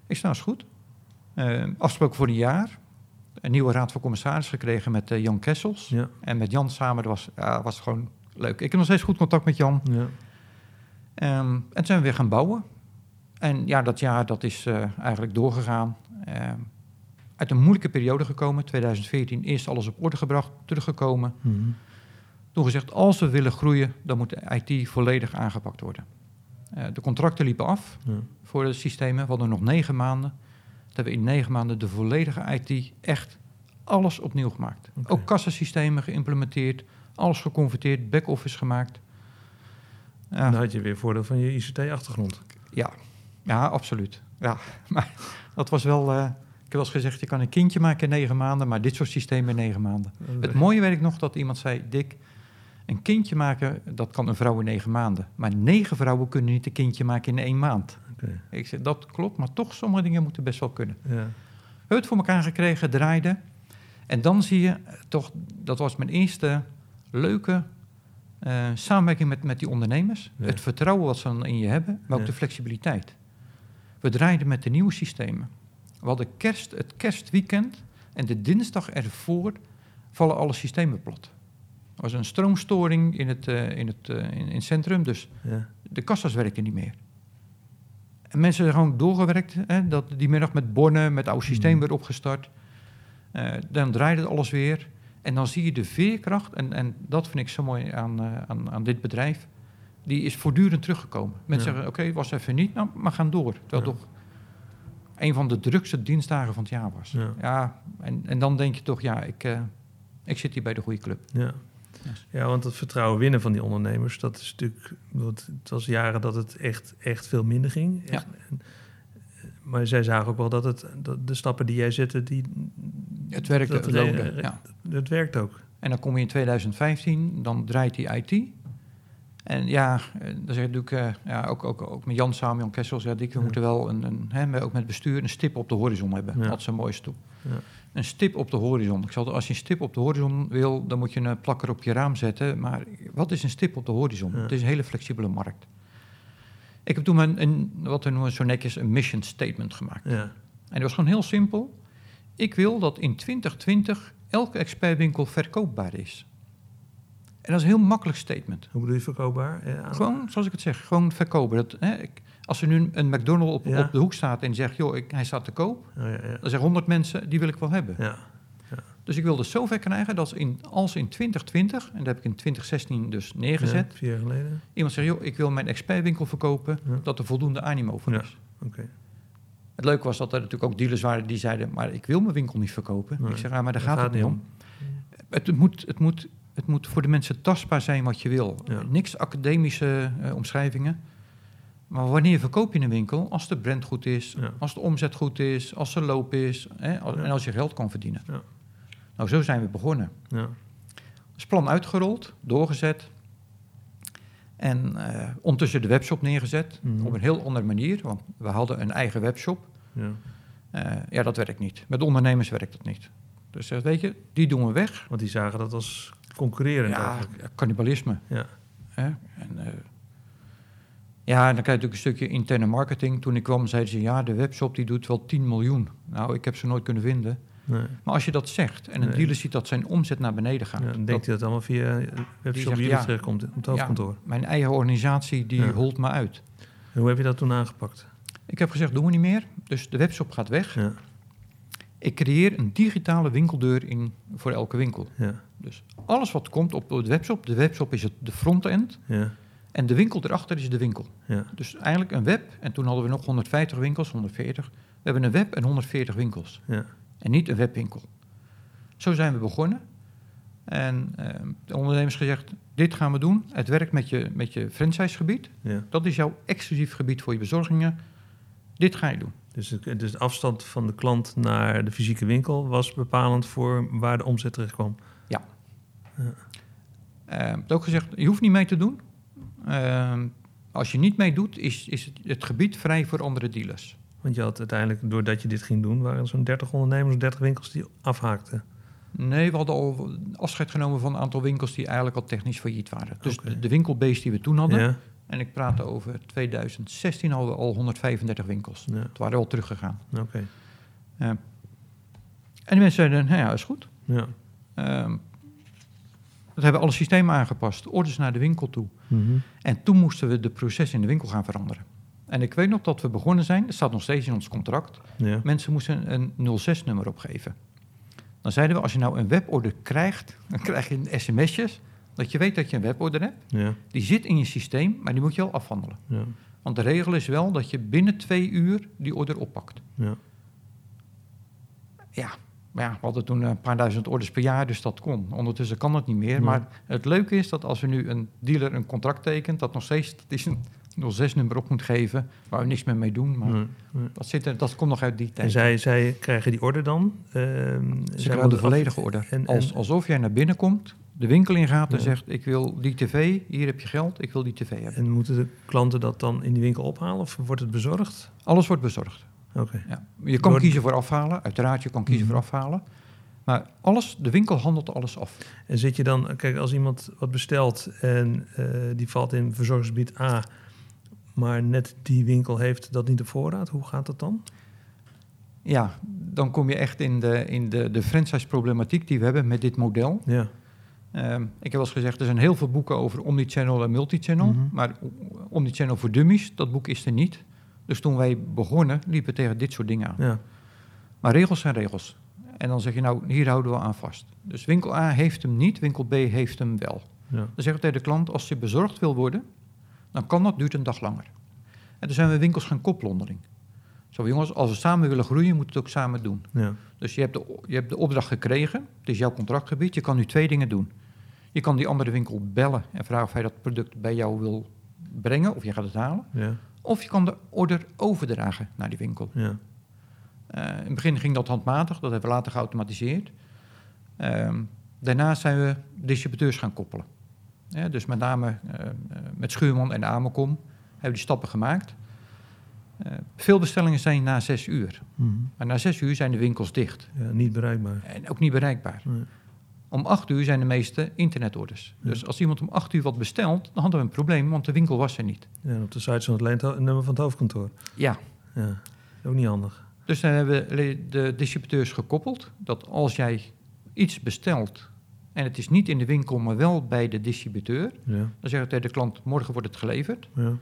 Speaker 2: Ik sta is goed. Eh, afgesproken voor een jaar. Een nieuwe raad van commissaris gekregen met eh, Jan Kessels.
Speaker 1: Ja.
Speaker 2: En met Jan samen, dat was, was gewoon leuk. Ik heb nog steeds goed contact met Jan.
Speaker 1: Ja.
Speaker 2: Ehm, en toen zijn we weer gaan bouwen. En ja, dat jaar dat is eh, eigenlijk doorgegaan. Ehm, uit een moeilijke periode gekomen. 2014 eerst alles op orde gebracht, teruggekomen.
Speaker 1: Mhm.
Speaker 2: Toen gezegd, als we willen groeien, dan moet de IT volledig aangepakt worden. Eh, de contracten liepen af
Speaker 1: Ja.
Speaker 2: voor de systemen. We hadden nog negen maanden. Toen hebben we in negen maanden de volledige IT echt alles opnieuw gemaakt. Ook kassasystemen geïmplementeerd, alles geconverteerd, back-office gemaakt. Ja,
Speaker 1: Dan had je weer voordeel van je ICT-achtergrond.
Speaker 2: ja, ja, absoluut. Ja, maar dat was wel... eh, ik heb wel eens gezegd, je kan een kindje maken in negen maanden, maar dit soort systemen in negen maanden. Het mooie weet ik nog dat iemand zei, Dick, een kindje maken, dat kan een vrouw in negen maanden. Maar negen vrouwen kunnen niet een kindje maken in één maand. Ik zeg, dat klopt, maar toch, sommige dingen moeten best wel kunnen.
Speaker 1: Ja.
Speaker 2: Het voor elkaar gekregen, draaiden. En dan zie je eh, toch, dat was mijn eerste leuke eh, samenwerking met, met die ondernemers.
Speaker 1: Ja.
Speaker 2: Het vertrouwen wat ze dan in je hebben, maar ook
Speaker 1: Ja.
Speaker 2: de flexibiliteit. We draaiden met de nieuwe systemen. We hadden kerst, het kerstweekend en de dinsdag ervoor vallen alle systemen plat. Er was een stroomstoring in het, eh, in het, eh, in, in het centrum, dus
Speaker 1: Ja.
Speaker 2: de kassa's werkten niet meer. En mensen zijn gewoon doorgewerkt. Hè, dat die middag met bonnen, met oude systeem
Speaker 1: Mhm.
Speaker 2: werd opgestart. Eh, dan draaide het alles weer. En dan zie je de veerkracht. En, en dat vind ik zo mooi aan, aan, aan dit bedrijf. Die is voortdurend teruggekomen. Mensen
Speaker 1: Ja.
Speaker 2: zeggen, oké, was even niet, nou, maar gaan door. Terwijl
Speaker 1: Ja.
Speaker 2: toch een van de drukste dienstdagen van het jaar was.
Speaker 1: Ja.
Speaker 2: Ja, en, en dan denk je toch, ja, ik, eh, ik zit hier bij de goede club.
Speaker 1: Ja.
Speaker 2: Yes.
Speaker 1: ja, want het vertrouwen winnen van die ondernemers, dat is natuurlijk. want Het was jaren dat het echt, echt veel minder ging.
Speaker 2: Ja.
Speaker 1: En- maar zij zagen ook wel dat, het, dat de stappen die jij zette, die,
Speaker 2: Het werkte,
Speaker 1: dat
Speaker 2: het loonde, ja.
Speaker 1: dat werkt ook.
Speaker 2: En dan kom je in 2015, dan draait die IT. En ja, eh, dan zeg ik natuurlijk, eh, ja, ook, ook, ook met Jan samen, Jan Kessel, we
Speaker 1: Ja.
Speaker 2: moeten wel een, een, hè, ook met bestuur een stip op de horizon hebben.
Speaker 1: Ja.
Speaker 2: Dat is een mooie stoel.
Speaker 1: Ja.
Speaker 2: Een stip op de horizon. Ik zal, als je een stip op de horizon wil, dan moet je een plakker op je raam zetten. Maar wat is een stip op de horizon? Het is een hele flexibele markt. Ik heb toen een, een, wat we noemen zo netjes een mission statement gemaakt.
Speaker 1: Ja.
Speaker 2: En dat was gewoon heel simpel. Ik wil dat in 2020 elke expertwinkel verkoopbaar is. En dat is een heel makkelijk statement.
Speaker 1: Hoe bedoel je verkoopbaar? Ja.
Speaker 2: Gewoon, zoals ik het zeg, gewoon verkopen. Dat, hè, ik, als er nu een McDonald's op,
Speaker 1: Ja.
Speaker 2: op de hoek staat en zegt, joh, ik, hij staat te koop.
Speaker 1: Oh, ja, ja.
Speaker 2: Dan zeggen 100 mensen, die wil ik wel hebben.
Speaker 1: ja.
Speaker 2: Dus ik wilde het zover krijgen dat in, als in 2020, en dat heb ik in 2016 dus neergezet,
Speaker 1: vier jaar geleden.
Speaker 2: iemand zegt, joh, ik wil mijn expertwinkel verkopen, dat er voldoende animo voor is.
Speaker 1: Oké.
Speaker 2: Het leuke was dat er natuurlijk ook dealers waren die zeiden, maar ik wil mijn winkel niet verkopen.
Speaker 1: Nee,
Speaker 2: ik zeg, maar daar gaat, het niet om. Het, het moet, het, moet, het moet voor de mensen tastbaar zijn wat je wil.
Speaker 1: Ja.
Speaker 2: Niks academische eh, omschrijvingen. Maar wanneer verkoop je een winkel? Als de brand goed is,
Speaker 1: Ja.
Speaker 2: als de omzet goed is, als er loop is hè, als- en als je geld kan verdienen.
Speaker 1: Ja.
Speaker 2: Nou, zo zijn we begonnen.
Speaker 1: Ja.
Speaker 2: Dus plan uitgerold, doorgezet. En eh, ondertussen de webshop neergezet.
Speaker 1: Mhm.
Speaker 2: Op een heel andere manier, want we hadden een eigen webshop.
Speaker 1: Ja.
Speaker 2: Eh, ja, dat werkt niet. Met ondernemers werkt dat niet. Dus weet je, die doen we weg.
Speaker 1: Want die zagen dat als concurrerend
Speaker 2: Ja,
Speaker 1: eigenlijk.
Speaker 2: cannibalisme.
Speaker 1: Ja.
Speaker 2: En, eh, ja, en dan krijg je natuurlijk een stukje interne marketing. Toen ik kwam, zeiden ze, ja, de webshop die doet wel 10 miljoen. Nou, ik heb ze nooit kunnen vinden.
Speaker 1: Nee.
Speaker 2: Maar als je dat zegt en een
Speaker 1: Nee.
Speaker 2: dealer ziet dat zijn omzet naar beneden gaat.
Speaker 1: Ja, dan
Speaker 2: dat
Speaker 1: denkt hij dat allemaal via webshop jullie
Speaker 2: ja.
Speaker 1: terechtkomt op het hoofdkantoor.
Speaker 2: mijn eigen organisatie, die holt me uit.
Speaker 1: En hoe heb je dat toen aangepakt?
Speaker 2: Ik heb gezegd, doen we niet meer. Dus de webshop gaat weg. Ik creëer een digitale winkeldeur in, voor elke winkel.
Speaker 1: Ja.
Speaker 2: Dus alles wat komt op de webshop, de webshop is het, de frontend.
Speaker 1: Ja.
Speaker 2: En de winkel erachter is de winkel.
Speaker 1: Ja.
Speaker 2: Dus eigenlijk een web, en toen hadden we nog 150 winkels, 140. We hebben een web en 140 winkels.
Speaker 1: Ja.
Speaker 2: En niet een webwinkel. Zo zijn we begonnen. En eh, de ondernemers gezegd, dit gaan we doen. Het werkt met je, met je franchisegebied.
Speaker 1: Ja.
Speaker 2: Dat is jouw exclusief gebied voor je bezorgingen. Dit ga je doen.
Speaker 1: Dus, de- dus de afstand van de klant naar de fysieke winkel was bepalend voor waar de omzet terecht kwam.
Speaker 2: Ik heb ook gezegd, je hoeft niet mee te doen. Eh, als je niet meedoet, is, is het, het gebied vrij voor andere dealers.
Speaker 1: Want je had uiteindelijk, doordat je dit ging doen, waren er zo'n 30 ondernemers, 30 winkels die afhaakten.
Speaker 2: Nee, we hadden al afscheid genomen van een aantal winkels die eigenlijk al technisch failliet waren. Dus de, de winkelbase die we toen hadden,
Speaker 1: Ja.
Speaker 2: en ik praat over 2016, hadden we al 135 winkels.
Speaker 1: Ja.
Speaker 2: Het waren wel teruggegaan.
Speaker 1: Oké.
Speaker 2: En die mensen zeiden, nou ja, is goed.
Speaker 1: Ja.
Speaker 2: Ehm dat hebben alle systemen aangepast, orders naar de winkel toe.
Speaker 1: Mhm.
Speaker 2: En toen moesten we de proces in de winkel gaan veranderen. En ik weet nog dat we begonnen zijn, dat staat nog steeds in ons contract.
Speaker 1: Ja.
Speaker 2: Mensen moesten een 06-nummer opgeven. Dan zeiden we, als je nou een weborder krijgt, dan krijg je een sms'jes, dat je weet dat je een weborder hebt.
Speaker 1: Ja.
Speaker 2: Die zit in je systeem, maar die moet je wel afhandelen.
Speaker 1: Ja.
Speaker 2: Want de regel is wel dat je binnen twee uur die order oppakt.
Speaker 1: Ja.
Speaker 2: Ja, maar ja, we hadden toen een paar duizend orders per jaar, dus dat kon. Ondertussen kan dat niet meer. Maar het leuke is dat als we nu een dealer een contract tekent, dat nog steeds dat is een 06-nummer op moet geven, waar we niks meer mee doen. Maar
Speaker 1: Nee,
Speaker 2: dat, zit er, dat komt nog uit die
Speaker 1: En
Speaker 2: tijd.
Speaker 1: zij, zij krijgen die order dan? Ehm,
Speaker 2: Ze krijgen de
Speaker 1: af-
Speaker 2: volledige order.
Speaker 1: En,
Speaker 2: Als,
Speaker 1: en-
Speaker 2: alsof jij naar binnen komt, de winkel ingaat en
Speaker 1: Ja.
Speaker 2: zegt: Ik wil die tv, hier heb je geld, ik wil die tv hebben.
Speaker 1: en moeten de klanten dat dan in die winkel ophalen of wordt het bezorgd?
Speaker 2: Alles wordt bezorgd. Ja. Je kan
Speaker 1: Door-
Speaker 2: kiezen voor afhalen, uiteraard, je kan kiezen
Speaker 1: Mhm.
Speaker 2: voor afhalen. Maar alles, de winkel handelt alles af.
Speaker 1: En zit je dan, kijk, als iemand wat bestelt en eh, die valt in verzorgingsgebied A, maar net die winkel heeft dat niet op voorraad, hoe gaat dat dan?
Speaker 2: Ja, dan kom je echt in de, in de, de franchise-problematiek die we hebben met dit model.
Speaker 1: Ja.
Speaker 2: Ehm, ik heb wel eens gezegd, er zijn heel veel boeken over omnichannel en multichannel.
Speaker 1: Mhm.
Speaker 2: Maar omnichannel voor dummies, dat boek is er niet. Dus toen wij begonnen, liepen we tegen dit soort dingen aan.
Speaker 1: Ja.
Speaker 2: Maar regels zijn regels. En dan zeg je nou, hier houden we aan vast. Dus winkel A heeft hem niet, winkel B heeft hem wel.
Speaker 1: Ja.
Speaker 2: Dan we tegen de klant, als je bezorgd wil worden, dan kan dat, duurt een dag langer. En toen zijn we winkels gaan koppelen onderling. Zo jongens, als we samen willen groeien, moeten we het ook samen doen.
Speaker 1: Ja.
Speaker 2: Dus je hebt, de, je hebt de opdracht gekregen, het is jouw contractgebied, je kan nu twee dingen doen. Je kan die andere winkel bellen en vragen of hij dat product bij jou wil brengen, of je gaat het halen.
Speaker 1: Ja.
Speaker 2: Of je kan de order overdragen naar die winkel.
Speaker 1: Ja.
Speaker 2: Eh, in het begin ging dat handmatig, dat hebben we later geautomatiseerd. Ehm, daarna zijn we distributeurs gaan koppelen. Ja, dus met name eh, eh, met Schuurman en Amacom hebben we die stappen gemaakt. Veel bestellingen zijn na zes uur.
Speaker 1: Mhm.
Speaker 2: Maar na zes uur zijn de winkels dicht
Speaker 1: ja. Niet bereikbaar.
Speaker 2: en ook niet bereikbaar.
Speaker 1: Nee.
Speaker 2: Om acht uur zijn de meeste internetorders.
Speaker 1: Ja.
Speaker 2: Dus als iemand om acht uur wat bestelt, dan hadden we een probleem, want de winkel was er niet.
Speaker 1: Ja, op de site stond alleen het nummer van het hoofdkantoor.
Speaker 2: Ja,
Speaker 1: Ja. Ook niet handig.
Speaker 2: Dus dan hebben we de distributeurs gekoppeld dat als jij iets bestelt en het is niet in de winkel, maar wel bij de distributeur,
Speaker 1: Ja.
Speaker 2: dan tegen de klant: morgen wordt het geleverd.
Speaker 1: Ja.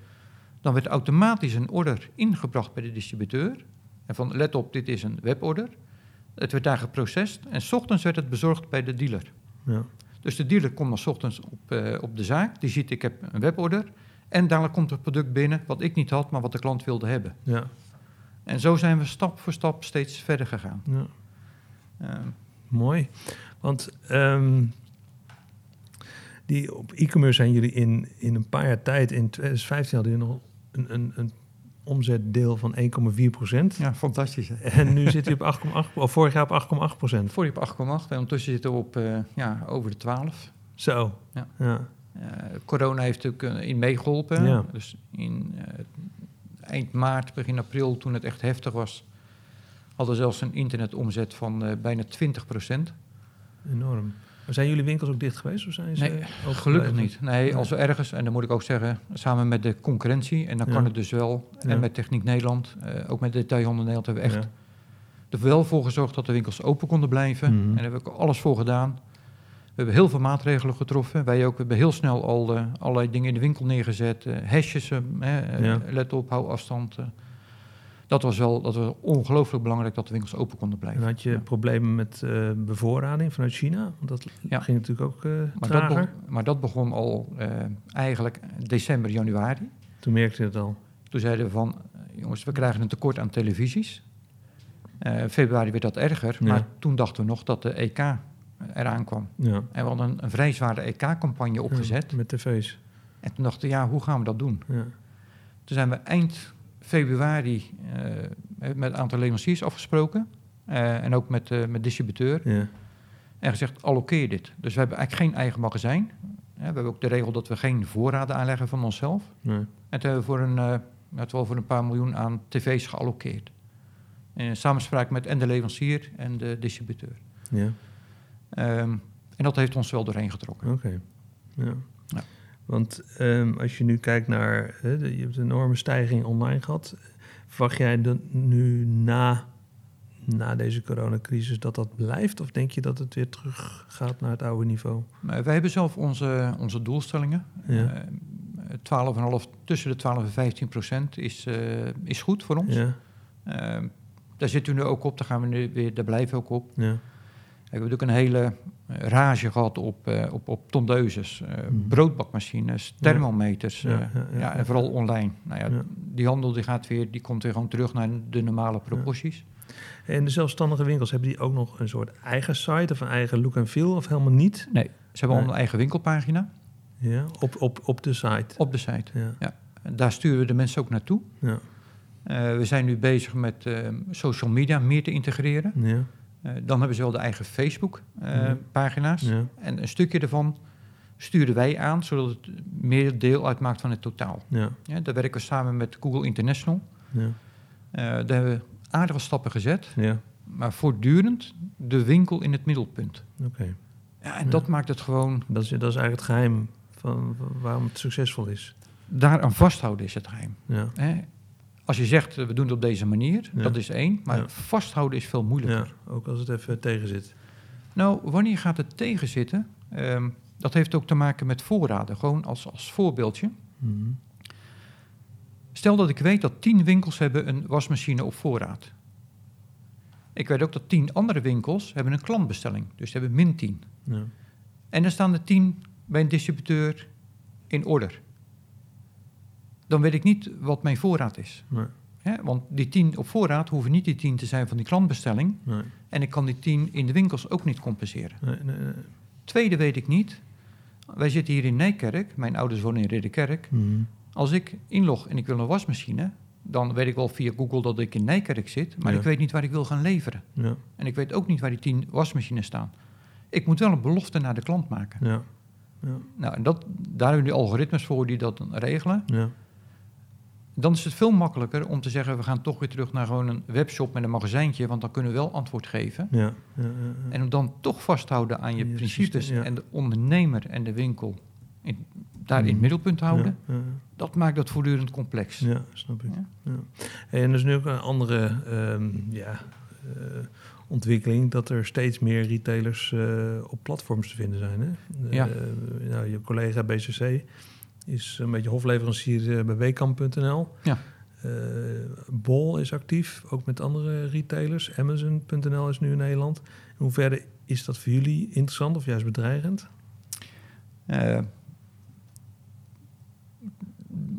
Speaker 2: Dan werd automatisch een order ingebracht bij de distributeur. En van let op, dit is een weborder. Het werd daar geprocessed en s ochtends werd het bezorgd bij de dealer.
Speaker 1: Ja.
Speaker 2: Dus de dealer komt dan s ochtends op, eh, op de zaak, die ziet ik heb een weborder. En dadelijk komt het product binnen wat ik niet had, maar wat de klant wilde hebben.
Speaker 1: Ja.
Speaker 2: En zo zijn we stap voor stap steeds verder gegaan.
Speaker 1: ja.
Speaker 2: Ehm,
Speaker 1: Mooi. Want ehm, die, op e-commerce zijn jullie in, in een paar jaar tijd, in 2015 hadden jullie nog een, een, een omzetdeel van 1,4 procent.
Speaker 2: Ja, fantastisch. Hè?
Speaker 1: En nu zit hij op 8,8, of vorig jaar op 8,8 procent.
Speaker 2: Voor je op 8,8 en ondertussen zitten we op eh, ja, over de 12.
Speaker 1: Zo.
Speaker 2: Ja.
Speaker 1: ja.
Speaker 2: Eh, corona heeft natuurlijk eh, in meegeholpen.
Speaker 1: Ja.
Speaker 2: Dus in eind maart, begin april, toen het echt heftig was, hadden we zelfs een internetomzet van bijna 20 procent.
Speaker 1: Enorm. Zijn jullie winkels ook dicht geweest? Of zijn ze
Speaker 2: Nee, Gelukkig
Speaker 1: gebleven?
Speaker 2: niet. Nee, als we ergens, en dan moet ik ook zeggen, samen met de concurrentie, en dan
Speaker 1: Ja.
Speaker 2: kan het dus wel,
Speaker 1: Ja.
Speaker 2: en met Techniek Nederland, eh, ook met Detailhandel Nederland, hebben we echt
Speaker 1: Ja.
Speaker 2: er wel voor gezorgd dat de winkels open konden blijven.
Speaker 1: Mhm.
Speaker 2: En daar hebben we ook alles voor gedaan. We hebben heel veel maatregelen getroffen. Wij ook. We hebben heel snel al eh, allerlei dingen in de winkel neergezet. eh hesjes,
Speaker 1: Ja.
Speaker 2: let op, hou afstand. Dat was wel dat was ongelooflijk belangrijk dat de winkels open konden
Speaker 1: En
Speaker 2: blijven.
Speaker 1: had je
Speaker 2: Ja.
Speaker 1: problemen met eh, bevoorrading vanuit China? Want dat
Speaker 2: Ja.
Speaker 1: ging natuurlijk ook eh
Speaker 2: Maar, dat
Speaker 1: trager.
Speaker 2: begon, maar dat begon al eh, eigenlijk december, januari.
Speaker 1: Toen merkte je het al.
Speaker 2: Toen zeiden we van, jongens, we krijgen een tekort aan televisies. Februari werd dat erger,
Speaker 1: Ja.
Speaker 2: maar toen dachten we nog dat de EK eraan kwam. En we hadden een, een vrij zware EK-campagne opgezet.
Speaker 1: Met tv's.
Speaker 2: En toen dachten we, ja, hoe gaan we dat doen? Toen zijn we eind februari eh, met een aantal leveranciers afgesproken. eh, en ook met, eh met distributeur.
Speaker 1: Ja.
Speaker 2: En gezegd, allokeer dit. Dus we hebben eigenlijk geen eigen magazijn. we hebben ook de regel dat we geen voorraden aanleggen van onszelf.
Speaker 1: Nee.
Speaker 2: En toen hebben we voor een, net wel voor een paar miljoen aan tv's geallockeerd. In samenspraak met en de leverancier en de distributeur.
Speaker 1: Ja.
Speaker 2: Ehm, en dat heeft ons wel doorheen getrokken.
Speaker 1: Oké. Ja.
Speaker 2: Ja.
Speaker 1: Want ehm, als je nu kijkt naar, je hebt een enorme stijging online gehad. Verwacht jij nu na, na deze coronacrisis dat dat blijft? Of denk je dat het weer terug gaat naar het oude niveau?
Speaker 2: Maar wij hebben zelf onze, onze doelstellingen.
Speaker 1: Ja.
Speaker 2: Eh, 12,5, tussen de 12 en 15 procent is, eh, is goed voor ons.
Speaker 1: Ja,
Speaker 2: Ehm, daar zitten we nu ook op, daar, gaan we nu weer, daar blijven we ook op.
Speaker 1: ja,
Speaker 2: We hebben natuurlijk een hele eh, rage gehad op, eh, op, op tondeuses, eh,
Speaker 1: Mhm.
Speaker 2: broodbakmachines, thermometers.
Speaker 1: Ja,
Speaker 2: eh,
Speaker 1: ja,
Speaker 2: ja, en vooral online. Nou. Die handel die gaat weer, die komt weer gewoon terug naar de normale proporties.
Speaker 1: En de zelfstandige winkels, hebben die ook nog een soort eigen site of een eigen look en feel of helemaal niet?
Speaker 2: Nee, ze hebben al een eigen winkelpagina
Speaker 1: Ja, op, op, op de site.
Speaker 2: op de site.
Speaker 1: Ja,
Speaker 2: En daar sturen we de mensen ook naartoe.
Speaker 1: ja,
Speaker 2: we zijn nu bezig met social media meer te integreren.
Speaker 1: ja,
Speaker 2: dan hebben ze wel de eigen. Facebook-pagina's.
Speaker 1: ja.
Speaker 2: En een stukje daarvan sturen wij aan, zodat het meer deel uitmaakt van het totaal.
Speaker 1: ja,
Speaker 2: Ja, daar werken we samen met Google International.
Speaker 1: ja,
Speaker 2: Eh, daar hebben we aardige stappen gezet,
Speaker 1: ja.
Speaker 2: maar voortdurend de winkel in het middelpunt.
Speaker 1: Oké.
Speaker 2: Ja, en dat maakt het gewoon,
Speaker 1: Dat, is, dat is eigenlijk het geheim van waarom het succesvol is.
Speaker 2: daaraan vasthouden is het geheim.
Speaker 1: Ja,
Speaker 2: Hè? Als je zegt, eh, we doen het op deze manier,
Speaker 1: Ja.
Speaker 2: dat is één, maar
Speaker 1: Ja.
Speaker 2: vasthouden is veel moeilijker.
Speaker 1: ja, ook als het even tegen zit.
Speaker 2: Nou, wanneer gaat het tegenzitten? Ehm, dat heeft ook te maken met voorraden. Gewoon als, als voorbeeldje.
Speaker 1: Mhm.
Speaker 2: Stel dat ik weet dat tien winkels hebben een wasmachine op voorraad. Ik weet ook dat tien andere winkels hebben een klantbestelling. Dus ze hebben min 10.
Speaker 1: Ja.
Speaker 2: En dan staan de tien bij een distributeur in order. Dan weet ik niet wat mijn voorraad is.
Speaker 1: Nee?
Speaker 2: Want die tien op voorraad hoeven niet die tien te zijn van die klantbestelling.
Speaker 1: nee,
Speaker 2: En ik kan die tien in de winkels ook niet compenseren.
Speaker 1: nee.
Speaker 2: Tweede weet ik niet. Wij zitten hier in Nijkerk. Mijn ouders wonen in Ridderkerk.
Speaker 1: Mhm.
Speaker 2: Als ik inlog en ik wil een wasmachine... dan weet ik wel via Google dat ik in Nijkerk zit. Maar
Speaker 1: Ja.
Speaker 2: ik weet niet waar ik wil gaan leveren.
Speaker 1: Ja,
Speaker 2: En ik weet ook niet waar die tien wasmachines staan. Ik moet wel een belofte naar de klant maken.
Speaker 1: ja, ja,
Speaker 2: Nou, en dat, daar hebben we die algoritmes voor die dat regelen. Dan is het veel makkelijker om te zeggen... we gaan toch weer terug naar gewoon een webshop met een magazijntje... want dan kunnen we wel antwoord geven.
Speaker 1: ja, ja, ja, ja.
Speaker 2: En om dan toch vasthouden aan je principes... en de ondernemer en de winkel in, daar in
Speaker 1: Mhm.
Speaker 2: het middelpunt houden... Dat maakt dat voortdurend complex.
Speaker 1: ja, snap ik.
Speaker 2: Ja.
Speaker 1: En er is nu ook een andere ehm, ja, eh, ontwikkeling dat er steeds meer retailers eh, op platforms te vinden zijn. Hè? Eh, nou, je collega BCC is een beetje hofleverancier eh, bij weekamp.nl.
Speaker 2: Ja.
Speaker 1: Eh, Bol is actief, ook met andere retailers. Amazon.nl is nu in Nederland. In hoeverre is dat voor jullie interessant of juist bedreigend?
Speaker 2: Eh,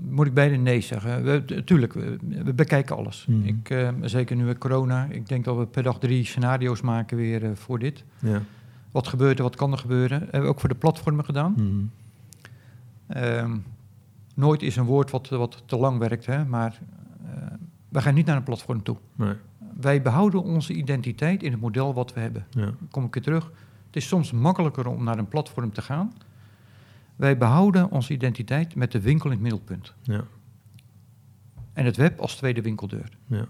Speaker 2: moet ik beide nee zeggen. We, tuurlijk, we, we bekijken alles.
Speaker 1: Mhm.
Speaker 2: Ik, zeker nu met corona. Ik denk dat we per dag drie scenario's maken weer voor dit.
Speaker 1: Ja.
Speaker 2: Wat gebeurt er, wat kan er gebeuren? Hebben we ook voor de platformen gedaan.
Speaker 1: Mhm.
Speaker 2: Ehm, nooit is een woord wat, wat te lang werkt, hè, maar eh we gaan niet naar een platform toe.
Speaker 1: Nee.
Speaker 2: Wij behouden onze identiteit in het model wat we hebben.
Speaker 1: Ja.
Speaker 2: Kom ik weer terug. Het is soms makkelijker om naar een platform te gaan. Wij behouden onze identiteit met de winkel in het middelpunt.
Speaker 1: Ja.
Speaker 2: En het web als tweede winkeldeur.
Speaker 1: Ja.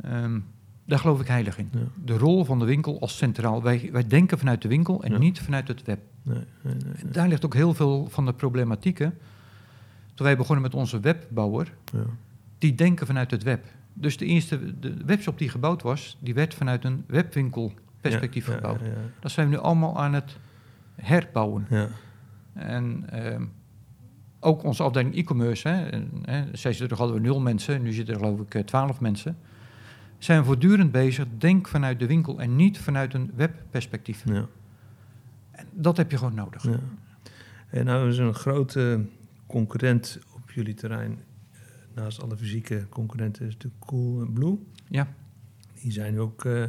Speaker 2: Ehm, daar geloof ik heilig in. De rol van de winkel als centraal. Wij, wij denken vanuit de winkel en niet vanuit het web.
Speaker 1: Nee, nee, nee,
Speaker 2: En
Speaker 1: nee.
Speaker 2: daar ligt ook heel veel van de problematieken. Toen wij begonnen met onze webbouwer,
Speaker 1: Ja.
Speaker 2: die denken vanuit het web. Dus de eerste de webshop die gebouwd was, die werd vanuit een webwinkelperspectief
Speaker 1: Ja,
Speaker 2: gebouwd.
Speaker 1: Ja.
Speaker 2: Dat zijn we nu allemaal aan het herbouwen.
Speaker 1: ja.
Speaker 2: En ehm, ook onze afdeling e-commerce, hè, en, zes jaar terug hadden we nul mensen, nu zitten er geloof ik eh, twaalf mensen. Zijn we voortdurend bezig, denk vanuit de winkel en niet vanuit een webperspectief.
Speaker 1: ja.
Speaker 2: Dat heb je gewoon nodig.
Speaker 1: Ja. En nou is een grote concurrent op jullie terrein. eh, Naast alle fysieke concurrenten is natuurlijk Coolblue.
Speaker 2: Ja.
Speaker 1: Die zijn ook eh,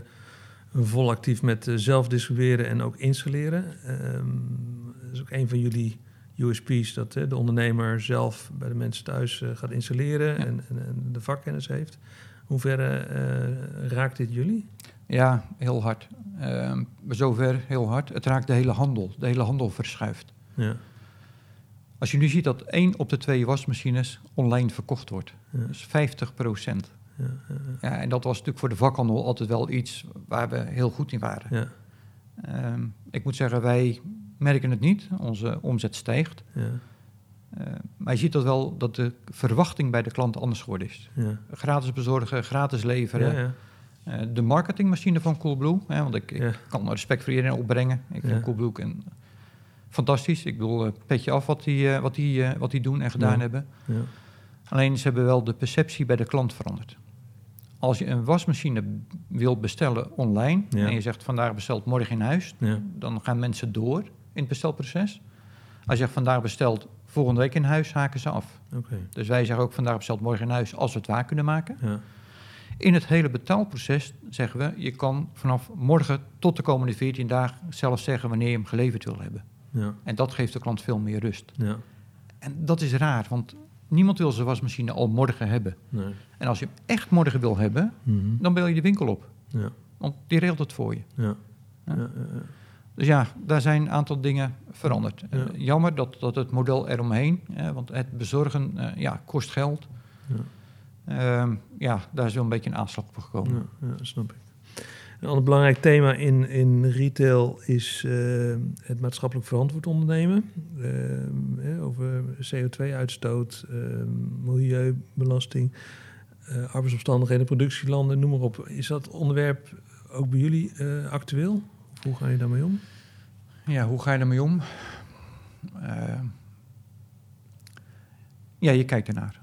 Speaker 1: vol actief met eh, zelf distribueren en ook installeren. Ehm, dat is ook een van jullie USP's, dat de ondernemer zelf bij de mensen thuis gaat installeren
Speaker 2: Ja.
Speaker 1: en, en, de vakkennis heeft. Hoe ver raakt dit jullie?
Speaker 2: Ja, heel hard. Ehm, zover heel hard. Het raakt de hele handel. De hele handel verschuift.
Speaker 1: Ja,
Speaker 2: Als je nu ziet dat één op de twee wasmachines online verkocht wordt.
Speaker 1: ja,
Speaker 2: Dus 50 procent.
Speaker 1: ja,
Speaker 2: en dat was natuurlijk voor de vakhandel altijd wel iets waar we heel goed in waren.
Speaker 1: ja,
Speaker 2: Ehm, ik moet zeggen, wij merken het niet. Onze omzet stijgt.
Speaker 1: ja,
Speaker 2: Eh, maar je ziet dat wel dat de verwachting bij de klant anders geworden is.
Speaker 1: ja.
Speaker 2: Gratis bezorgen, gratis leveren. Eh, de marketingmachine van Coolblue, hè, want ik, ik kan respect voor iedereen opbrengen. Ik vind. Coolblue een, fantastisch. Ik bedoel, eh, petje af wat die, eh, wat, die, wat die doen en gedaan hebben.
Speaker 1: ja.
Speaker 2: Alleen ze hebben wel de perceptie bij de klant veranderd. Als je een wasmachine wilt bestellen online en je zegt vandaag besteld, morgen in huis, dan gaan mensen door in het bestelproces. Als je zegt vandaag besteld, volgende week in huis, haken ze af. Dus wij zeggen ook vandaag besteld, morgen in huis, als we het waar kunnen maken.
Speaker 1: Ja,
Speaker 2: In het hele betaalproces zeggen we, je kan vanaf morgen tot de komende 14 dagen zelf zeggen wanneer je hem geleverd wil hebben.
Speaker 1: ja,
Speaker 2: En dat geeft de klant veel meer rust.
Speaker 1: ja.
Speaker 2: En dat is raar, want niemand wil zijn wasmachine al morgen hebben.
Speaker 1: Nee.
Speaker 2: En als je hem echt morgen wil hebben,
Speaker 1: Mhm.
Speaker 2: dan bel je de winkel op.
Speaker 1: Ja,
Speaker 2: Want die regelt het voor je.
Speaker 1: ja.
Speaker 2: Dus ja, daar zijn een aantal dingen veranderd. Eh, jammer dat, dat het model eromheen, eh, want het bezorgen eh, ja, kost geld.
Speaker 1: Ja.
Speaker 2: Ehm, ja, daar is wel een beetje een aanslag op gekomen.
Speaker 1: Ja, ja, snap ik. Een ander belangrijk thema in, in retail is eh, het maatschappelijk verantwoord ondernemen. Eh, eh, over CO2-uitstoot, eh, milieubelasting, eh, arbeidsomstandigheden, productielanden, noem maar op. Is dat onderwerp ook bij jullie eh, actueel? Hoe ga je daarmee om?
Speaker 2: Ja, hoe ga je ermee om? Ja, je kijkt ernaar.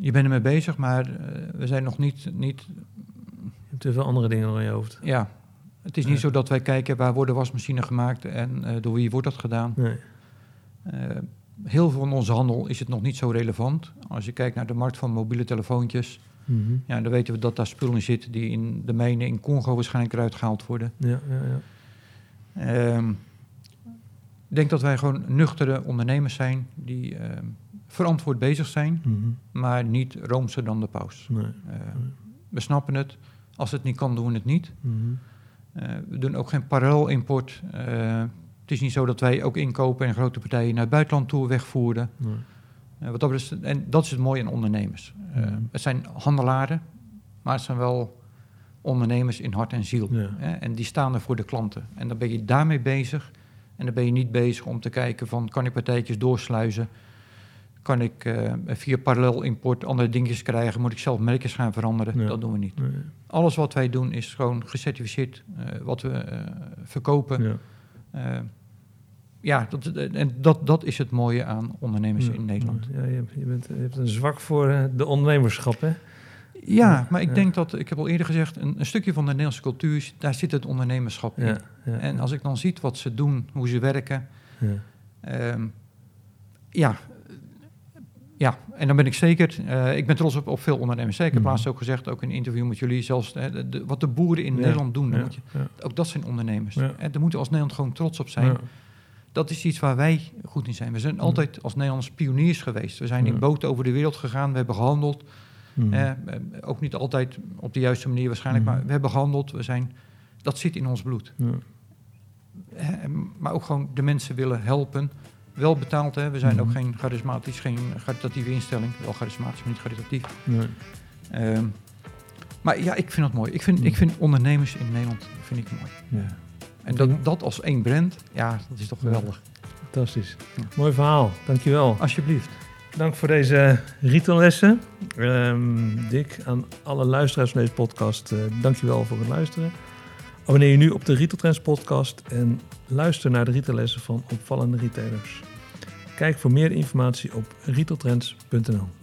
Speaker 2: Je bent ermee bezig, maar eh, we zijn nog niet, niet
Speaker 1: Je hebt te veel andere dingen in je hoofd.
Speaker 2: ja... Het is niet zo dat wij kijken waar worden wasmachines gemaakt en eh, door wie wordt dat gedaan.
Speaker 1: Nee.
Speaker 2: Eh, heel veel van onze handel is het nog niet zo relevant. Als je kijkt naar de markt van mobiele telefoontjes,
Speaker 1: Mhm.
Speaker 2: ja, dan weten we dat daar spullen in zitten die in de mijnen in Congo waarschijnlijk eruit gehaald worden.
Speaker 1: Ja, ja, ja.
Speaker 2: Ehm, ik denk dat wij gewoon nuchtere ondernemers zijn die ehm, verantwoord bezig zijn,
Speaker 1: Mhm.
Speaker 2: maar niet roomser dan de paus.
Speaker 1: Nee.
Speaker 2: Eh, we snappen het. Als het niet kan, doen we het niet.
Speaker 1: Mhm.
Speaker 2: Eh, we doen ook geen parallel-import. Eh, het is niet zo dat wij ook inkopen en grote partijen naar het buitenland toe wegvoeren.
Speaker 1: Nee.
Speaker 2: Wat dat betreft, en dat is het mooie aan ondernemers.
Speaker 1: Mhm.
Speaker 2: Het zijn handelaren, maar het zijn wel ondernemers in hart en ziel.
Speaker 1: Ja.
Speaker 2: En die staan er voor de klanten. En dan ben je daarmee bezig. En dan ben je niet bezig om te kijken van... kan ik partijtjes doorsluizen? Kan ik eh, via parallel import andere dingetjes krijgen? Moet ik zelf merkjes gaan veranderen? Dat doen we niet.
Speaker 1: Nee.
Speaker 2: Alles wat wij doen is gewoon gecertificeerd. eh, wat we eh, verkopen.
Speaker 1: Ja.
Speaker 2: Ja, dat, en dat, dat is het mooie aan ondernemers
Speaker 1: Ja.
Speaker 2: in Nederland.
Speaker 1: Ja, je, bent, je hebt een zwak voor de ondernemerschap, hè?
Speaker 2: Ja, maar ik denk dat, ik heb al eerder gezegd, een, een stukje van de Nederlandse cultuur, daar zit het ondernemerschap in. En als ik dan zie wat ze doen, hoe ze werken,
Speaker 1: ja.
Speaker 2: ehm, ja, ja, en dan ben ik zeker, eh, ik ben trots op, op veel ondernemers. heb
Speaker 1: Mhm.
Speaker 2: laatst ook gezegd, ook in een interview met jullie, zelfs de, de- wat de boeren in
Speaker 1: Ja,
Speaker 2: Nederland doen,
Speaker 1: ja,
Speaker 2: moet je,
Speaker 1: ja.
Speaker 2: ook dat zijn ondernemers. En daar moeten we als Nederland gewoon trots op zijn. Dat is iets waar wij goed in zijn. We zijn altijd als Nederlanders pioniers geweest. We zijn in boten over de wereld gegaan, we hebben gehandeld.
Speaker 1: Mhm.
Speaker 2: Eh, eh, ook niet altijd op de juiste manier waarschijnlijk,
Speaker 1: Mhm.
Speaker 2: maar we hebben gehandeld. We zijn, dat zit in ons bloed. Eh, maar ook gewoon de mensen willen helpen. Wel betaald, hè. we zijn
Speaker 1: Mhm.
Speaker 2: ook geen charismatisch, geen caritatieve instelling. Wel charismatisch, maar niet caritatief.
Speaker 1: Nee.
Speaker 2: Ehm, maar ja, ik vind dat mooi. Ik vind,
Speaker 1: Mhm.
Speaker 2: ik vind ondernemers in Nederland vind ik mooi.
Speaker 1: Ja.
Speaker 2: En dat, dat als één brand, ja, dat is toch geweldig.
Speaker 1: Fantastisch.
Speaker 2: Ja.
Speaker 1: Mooi verhaal, dankjewel.
Speaker 2: Alsjeblieft.
Speaker 1: Dank voor deze retaillessen. Ehm Dick, aan alle luisteraars van deze podcast, eh dankjewel voor het luisteren. Abonneer je nu op de Retail Trends podcast en luister naar de retaillessen van opvallende retailers. Kijk voor meer informatie op retailtrends.nl.